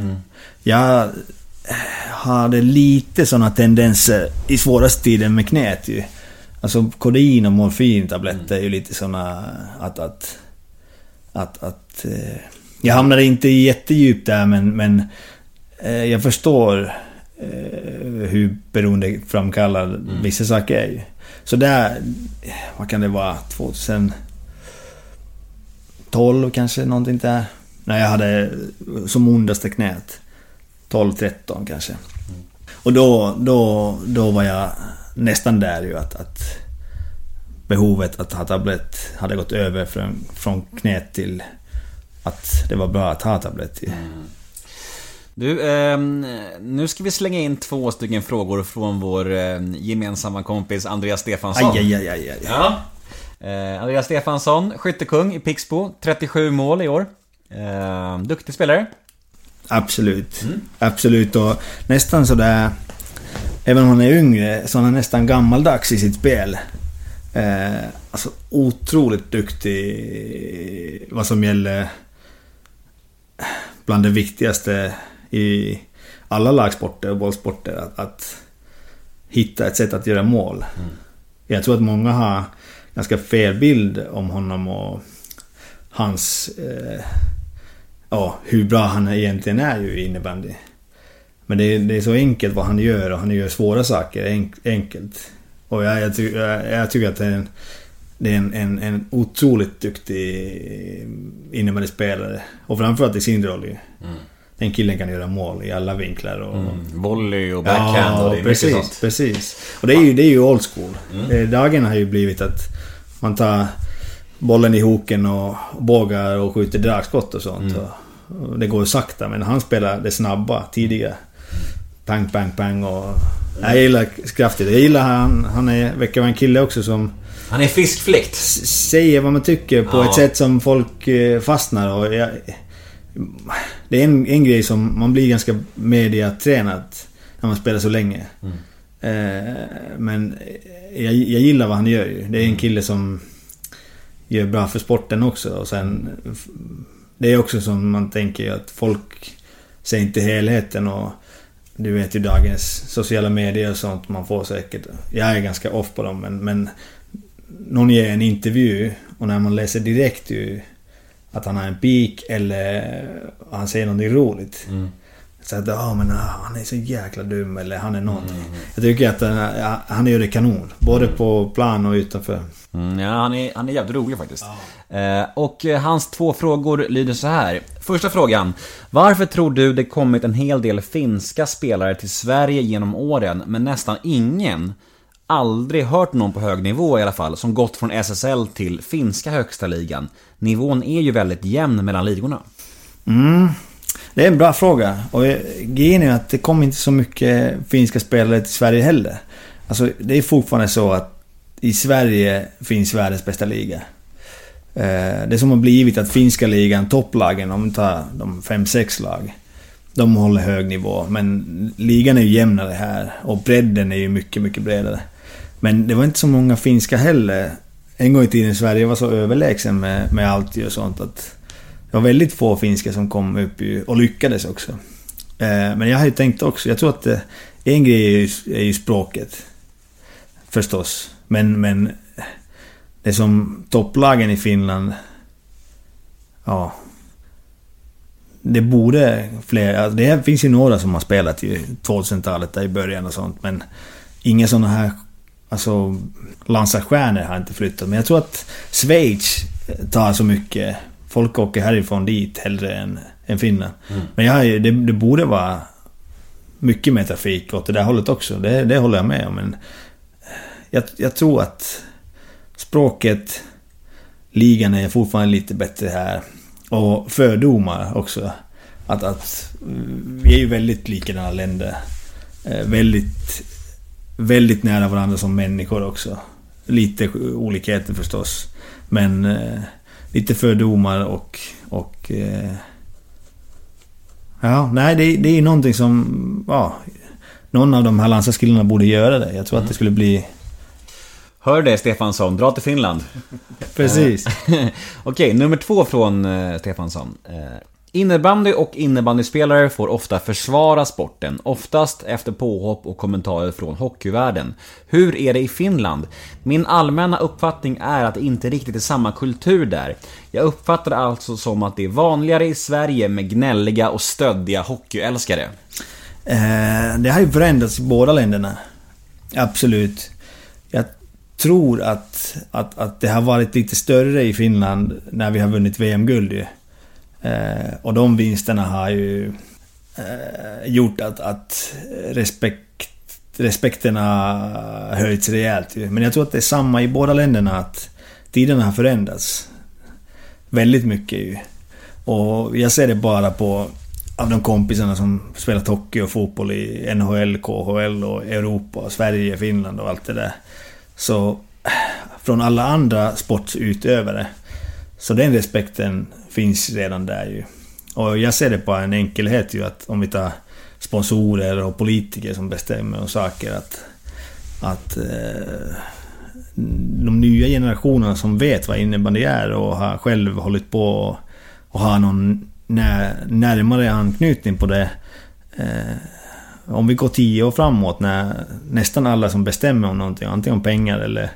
Jag eh, hade lite sådana tendenser i svåraste tiden med knät ju. Alltså kodein och morfintabletter är ju lite såna att... att, att, att eh, jag hamnade inte jättedjupt där men, men eh, jag förstår eh, hur beroendeframkallad vissa saker är ju. Så där, vad kan det vara, 2000... 12 kanske, någonting där. När jag hade som ondaste knät. 12-13 kanske. Och då, då, då var jag nästan där ju att, att behovet att ha tablett hade gått över från, från knät till att det var bra att ha tablett. ju. Du, ehm, nu ska vi slänga in två stycken frågor från vår eh, gemensamma kompis Andreas Stefansson. Aj, aj, aj, aj, aj. Ja. Eh, Andreas Stefansson, skyttekung i Pixbo, 37 mål i år. Eh, duktig spelare. Absolut. Absolut och nästan sådär... Även om han är yngre så är han nästan gammaldags i sitt spel. Eh, alltså otroligt duktig vad som gäller bland det viktigaste i alla lagsporter och bollsporter. Att, att hitta ett sätt att göra mål. Jag tror att många har ganska fel bild om honom och hans... Eh, ja, hur bra han egentligen är ju i innebandy. Men det är, det är så enkelt vad han gör och han gör svåra saker enk, enkelt. Och jag, jag, ty, jag, jag tycker att det är en, det är en, en, en otroligt duktig innebandyspelare. Och framförallt i sin roll ju. Den killen kan göra mål i alla vinklar och... Volley och backhand och det är precis, mycket sånt. precis. Och det är ju, det är ju old school. Mm. Dagen har ju blivit att man tar bollen i hoken och bågar och skjuter dragskott och sånt. Och, och det går sakta men han spelar det snabba, tidiga. Pang, pang, pang och... Jag gillar kraftigt. Jag gillar han, han är, verkar vara en kille också som Han är fiskfläkt. säger vad man tycker på Ja. ett sätt som folk eh, fastnar och jag, Det är en, en grej som man blir ganska mediatränad när man spelar så länge. Eh, men jag, jag gillar vad han gör ju. Det är en kille som gör bra för sporten också och sen Det är också som man tänker att folk ser inte helheten och du vet ju dagens sociala medier och sånt man får säkert. Jag är ganska off på dem men, men någon ger en intervju och när man läser direkt ju att han har en peak eller han säger någonting roligt. Så att ja men ah, han är så jäkla dum eller han är någonting. Jag tycker att han, ja, han gör det kanon. Både på plan och utanför. Mm, ja, han är, han är jävligt rolig faktiskt. Eh, och eh, hans två frågor lyder så här. Första frågan. Varför tror du det kommit en hel del finska spelare till Sverige genom åren, men nästan ingen, aldrig hört någon på hög nivå i alla fall, som gått från SSL till finska högsta ligan? Nivån är ju väldigt jämn mellan ligorna. Mm. Det är en bra fråga. Och eh, grejen är att det kom inte så mycket finska spelare till Sverige heller. Alltså det är fortfarande så att i Sverige finns världens bästa liga. Eh, det som har blivit att finska ligan, topplagen, om vi tar de fem sex lag. De håller hög nivå, men ligan är ju jämnare här och bredden är ju mycket, mycket bredare. Men det var inte så många finska heller. En gång i tiden Sverige var så överlägsen med, med allt och sånt att det var väldigt få finska som kom upp och lyckades också. Eh, men jag har ju tänkt också, jag tror att eh, en grej är ju, är ju språket. Förstås. Men, men det som topplagen i Finland... Ja. Det borde fler... Alltså det finns ju några som har spelat i 2000-talet där i början och sånt men... Inga sådana här... Alltså... Landsstjärnor har inte flyttat men jag tror att Schweiz tar så mycket... Folk åker härifrån dit hellre än, än Finland. Mm. Men jag, det, det borde vara mycket mer trafik åt det där hållet också. Det, det håller jag med om. Men jag, jag tror att språket, ligan är fortfarande lite bättre här. Och fördomar också. Att, att vi är ju väldigt likadana länder. Eh, väldigt, väldigt nära varandra som människor också. Lite olikheter förstås. Men eh, lite fördomar och... och eh, ja, nej det, det är ju någonting som... Ja, någon av de här landslagskillarna borde göra det. Jag tror mm. att det skulle bli Hör det Stefansson, dra till Finland. Precis. Okej, nummer två från uh, Stefansson. Uh, innebandy och innebandyspelare får ofta försvara sporten, oftast efter påhopp och kommentarer från hockeyvärlden. Hur är det i Finland? Min allmänna uppfattning är att det inte riktigt är samma kultur där. Jag uppfattar det alltså som att det är vanligare i Sverige med gnälliga och stöddiga hockeyälskare. Eh, det har ju förändrats i båda länderna. Absolut. Jag tror att, att, att det har varit lite större i Finland när vi har vunnit VM-guld ju. Eh, och de vinsterna har ju eh, gjort att, att respekt, respekten har höjts rejält ju. Men jag tror att det är samma i båda länderna att tiderna har förändrats. Väldigt mycket ju. Och jag ser det bara på av de kompisarna som spelat hockey och fotboll i NHL, KHL och Europa, Sverige, Finland och allt det där. Så från alla andra sportsutövare. Så den respekten finns redan där ju. Och jag ser det på en enkelhet ju att om vi tar sponsorer och politiker som bestämmer om saker att... Att... Eh, de nya generationerna som vet vad innebandy är och har själv hållit på och, och har någon när, närmare anknytning på det. Eh, om vi går tio år framåt när nästan alla som bestämmer om någonting, antingen om pengar eller,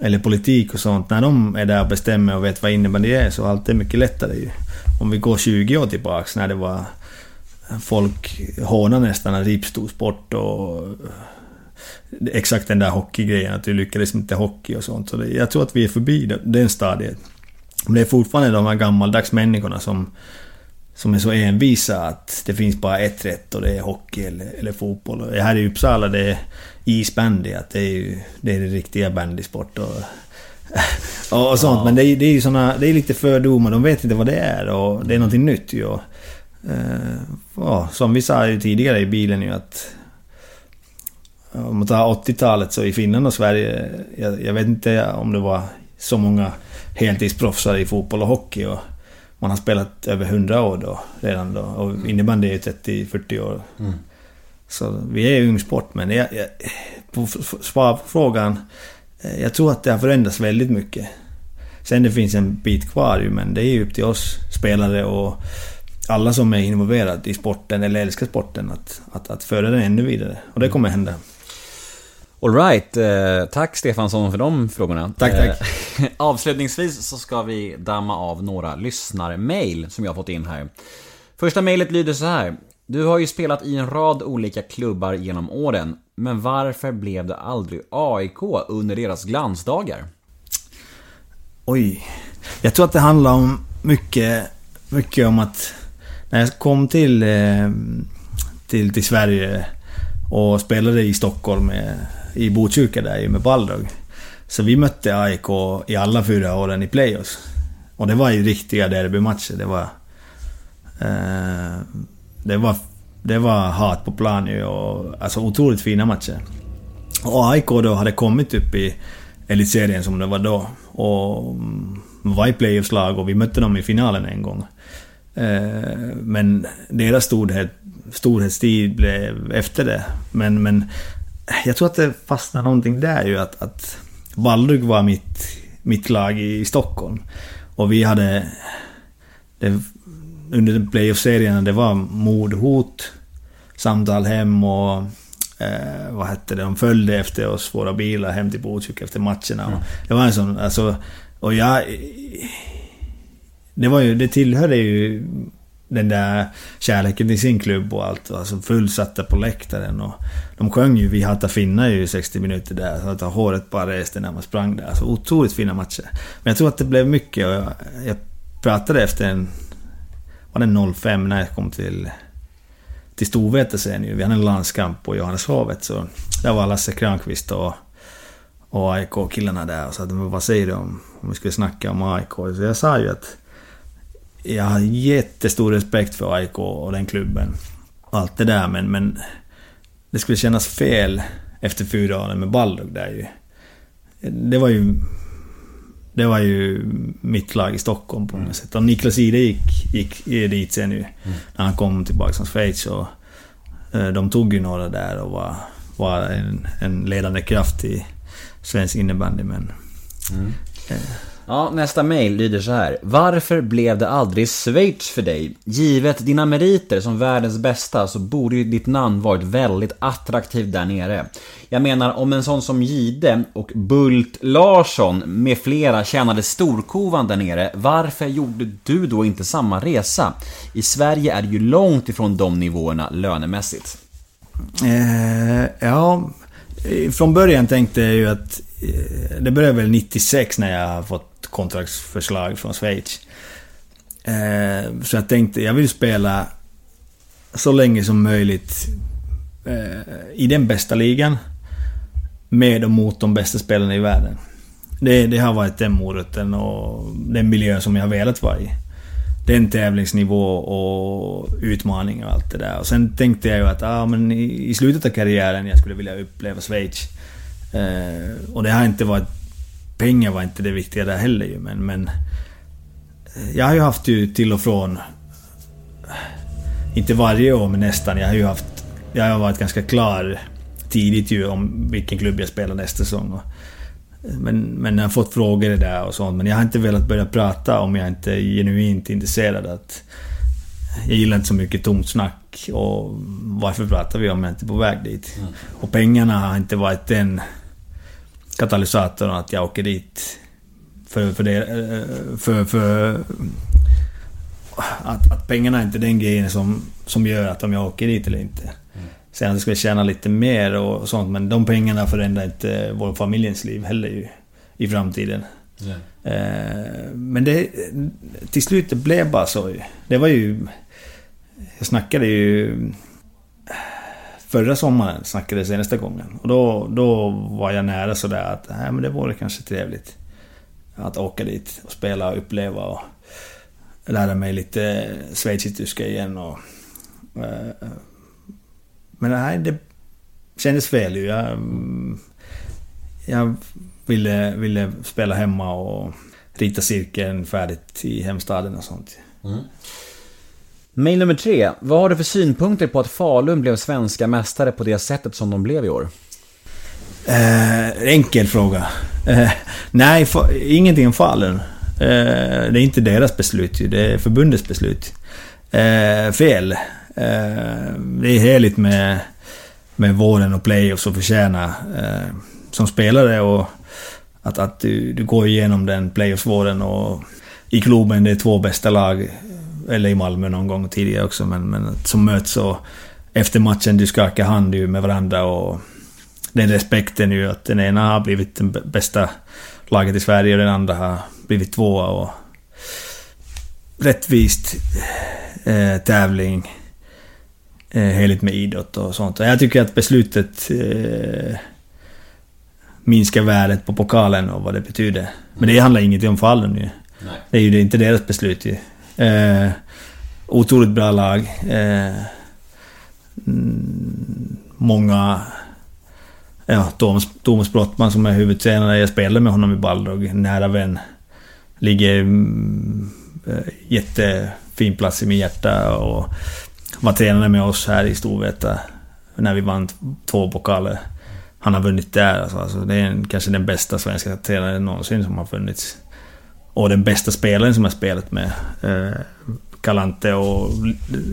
eller politik och sånt, när de är där och bestämmer och vet vad innebandy är så allt är mycket lättare ju. Om vi går 20 år tillbaks när det var folk hånade nästan ripstorsport och exakt den där hockeygrejen, att du lyckades inte hockey och sånt. Så det, jag tror att vi är förbi den stadiet. Men det är fortfarande de här gammaldags människorna som som är så envisa att det finns bara ett rätt och det är hockey eller, eller fotboll. Och här i Uppsala det är isbandy, att det är ju det är det riktiga bandysport och, och, och sånt. Ja. Men det är, det är ju såna, det är lite fördomar, de vet inte vad det är och det är någonting nytt ju. Och, eh, ja, som vi sa ju tidigare i bilen ju att om man tar 80-talet så i Finland och Sverige, jag, jag, vet inte om det var så många heltidsproffsar i fotboll och hockey. Och, man har spelat över 100 år då, redan då. Och mm. innebandy är ju 30-40 år. Mm. Så vi är ju ung sport, men jag, jag, på svar på frågan. Eh, jag tror att det har förändrats väldigt mycket. Sen det finns en bit kvar ju, men det är ju upp till oss spelare och alla som är involverade i sporten eller älskar sporten att, att, att föra den ännu vidare. Och det kommer hända. Alright, eh, tack Stefansson för de frågorna. Tack, tack. Eh, avslutningsvis så ska vi damma av några lyssnarmail som jag har fått in här. Första mejlet lyder så här. Du har ju spelat i en rad olika klubbar genom åren, men varför blev det aldrig AIK under deras glansdagar? Oj. Jag tror att det handlar om mycket, mycket om att när jag kom till, eh, till, till Sverige och spelade i Stockholm med i Botkyrka där med Balrog. Så vi mötte AIK i alla fyra åren i playoffs. Och det var ju riktiga derbymatcher. Det var... Eh, det var... Det var hat på plan ju och... Alltså otroligt fina matcher. Och AIK då hade kommit upp i elitserien som det var då. Och mm, var i playoffslag och vi mötte dem i finalen en gång. Eh, men deras storhet, storhetstid blev efter det. Men, men jag tror att det fastnade någonting där ju att, att Vallrug var mitt, mitt lag i Stockholm. Och vi hade... Det, under playoff-serien, det var mordhot, samtal hem och... Eh, vad hette det? De följde efter oss, våra bilar, hem till Botkyrka efter matcherna. Och Det var en sån... Alltså, och jag... Det var ju... Det tillhörde ju den där kärleken till sin klubb och allt. Alltså fullsatta på läktaren och... De sjöng ju Vi hatar finnar ju i 60 minuter där. Så att håret bara reste när man sprang där. Alltså otroligt fina matcher. Men jag tror att det blev mycket och jag, jag pratade efter en... Var det 05 när jag kom till... Till Storvreta sen ju. Vi hade en landskamp på Johanneshovet så... Där var Lasse Kranqvist och... Och AIK-killarna där och sa att vad säger du om... Om vi skulle snacka om AIK? Så jag sa ju att... Jag har jättestor respekt för AIK och den klubben. Allt det där men... men det skulle kännas fel efter fyra år med Baldock där ju. Det var ju... Det var ju mitt lag i Stockholm på något sätt. Och Niklas Ide gick, gick dit sen ju. När han kom tillbaka från Schweiz. Och, eh, de tog ju några där och var, var en, en ledande kraft i svensk innebandy. Men... Ja, nästa mail lyder så här. Varför blev det aldrig Schweiz för dig? Givet dina meriter som världens bästa så borde ju ditt namn varit väldigt attraktivt där nere. Jag menar om en sån som Gide och Bult Larsson med flera tjänade storkovan där nere, varför gjorde du då inte samma resa? I Sverige är det ju långt ifrån de nivåerna lönemässigt. Eh, ja, från början tänkte jag ju att... Eh, det började väl 96 när jag fått kontraktsförslag från Schweiz. Eh, så jag tänkte, jag vill spela så länge som möjligt eh, i den bästa ligan. Med och mot de bästa spelarna i världen. Det, det har varit den moroten och den miljön som jag har velat vara i. Den tävlingsnivå och utmaning och allt det där. Och sen tänkte jag ju att ah, men i, i slutet av karriären jag skulle vilja uppleva Schweiz. Eh, och det har inte varit... Pengar var inte det viktiga där heller ju, men... men jag har ju haft ju till och från... Inte varje år, men nästan. Jag har ju haft... Jag har varit ganska klar tidigt ju om vilken klubb jag spelar nästa säsong. Och, men, men jag har fått frågor där och sånt. Men jag har inte velat börja prata om jag inte är genuint intresserad. Att jag gillar inte så mycket tomt snack. Och varför pratar vi om jag inte är på väg dit? Och pengarna har inte varit den katalysatorn att jag åker dit. För, för det... För... för att, att pengarna är inte den grejen som, som gör att om jag åker dit eller inte. Sen att jag skulle tjäna lite mer och sånt, men de pengarna förändrar inte vår familjens liv heller ju. I framtiden. Eh, Men det... Till slut det blev bara så ju. Det var ju... Jag snackade ju... Förra sommaren snackade senaste gången. Och då, då var jag nära sådär att nej, men det vore kanske trevligt. Att åka dit och spela och uppleva och lära mig lite schweizisk-tyska igen och... eh, Men nej, det kändes fel ju. Jag, jag ville, ville spela hemma och rita cirkeln färdigt i hemstaden och sånt. Mm. Mail nummer tre. Vad har du för synpunkter på att Falun blev svenska mästare på det sättet som de blev i år? Eh, enkel fråga. Eh, nej, fa- ingenting om Falun. Eh, det är inte deras beslut ju, det är förbundets beslut. Eh, fel. Eh, det är heligt med, med våren och playoffs och förtjäna eh, som spelare och att, att du, du går igenom den playoffs-våren och i klubben det är två bästa lag, eller i Malmö någon gång tidigare också, men, men som möts och efter matchen du skakar hand ju med varandra och den respekten ju att den ena har blivit den bästa laget i Sverige och den andra har blivit tvåa och rättvist eh, tävling. Eh, heligt med idrott och sånt. Och jag tycker att beslutet eh, minskar värdet på pokalen och vad det betyder. Men det handlar inget om Falun ju. Det är ju inte deras beslut ju. Eh, otroligt bra lag. Eh, mm, många ja, Thomas, Thomas Brottman som är huvudtränare. Jag spelade med honom i Balrog, nära vän. Ligger mm, eh, jättefin plats i min hjärta och var tränare med oss här i Storvreta när vi vann två pokaler. Han har vunnit där alltså. alltså det är en, kanske den bästa svenska tränaren någonsin som har funnits. Och den bästa spelaren som jag spelat med. Eh, Galante och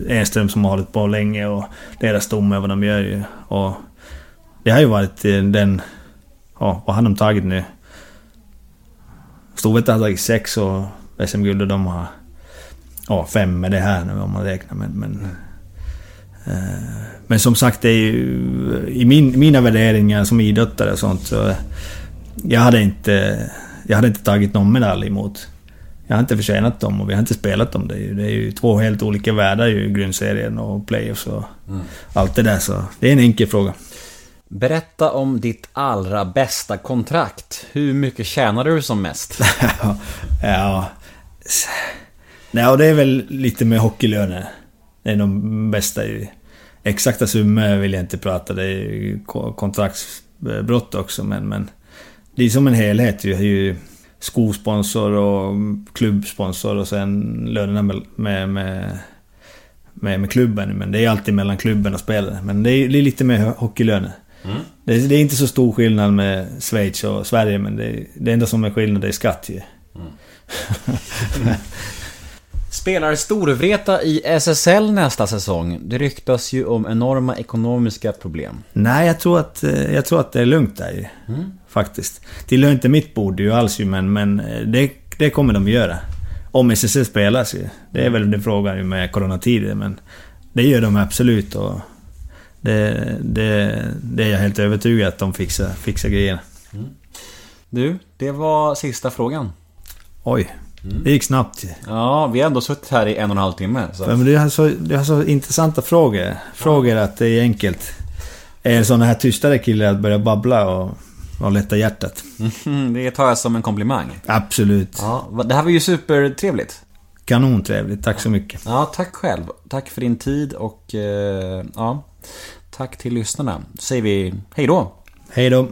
Enström som har hållit på länge och deras stomme vad de gör ju. Och det har ju varit eh, den... Ja, vad har de tagit nu? Storvreta har tagit sex och SM-guld och de har... Ja, fem med det här nu om man räknar men... men eh, men som sagt, det är ju... I min, mina värderingar som idrottare och sånt så... Jag hade inte... Jag hade inte tagit någon medalj emot. Jag har inte förtjänat dem och vi har inte spelat dem. Det är ju, det är ju två helt olika världar ju, grundserien och playoffs och mm. allt det där. Så det är en enkel fråga. Berätta om ditt allra bästa kontrakt. Hur mycket tjänar du som mest? ja... Nej, och det är väl lite med hockeylöner. Det är de bästa ju. Exakta summor vill jag inte prata, det är ju kontraktsbrott också men... men det är som en helhet ju. ju skosponsor och klubbsponsor och sen lönerna med, med, med, med, med klubben. Men det är alltid mellan klubben och spelaren. Men det är, det är lite mer hockeylöner. Mm. Det, är, det, är inte så stor skillnad med Schweiz och Sverige men det, det enda som är skillnad är skatt ju. Mm. Spelar Storvreta i SSL nästa säsong? Det ryktas ju om enorma ekonomiska problem. Nej, jag tror att, eh, jag tror att det är lugnt där ju. Mm. Faktiskt. Tillhör inte mitt bord ju alls ju, men, men eh, det, det kommer de göra. Om SSL spelas ju. Det är väl den frågan med coronatider, men... Det gör de absolut och... Det, det, det är jag helt övertygad att de fixar, fixar grejerna. Mm. Du, det var sista frågan. Oj. Mm. Det gick snabbt. Ja, vi har ändå suttit här i en och en halv timme. Så. Men du har, så, du har så intressanta frågor. Frågor att det är enkelt. Är sådana här tystare killar att börja babbla och, och lätta hjärtat. Mm, det tar jag som en komplimang. Absolut. Ja, det här var ju supertrevligt. Kanontrevligt, tack så mycket. Ja, tack själv. Tack för din tid och eh, ja, tack till lyssnarna. Då säger vi hej då. Hej då.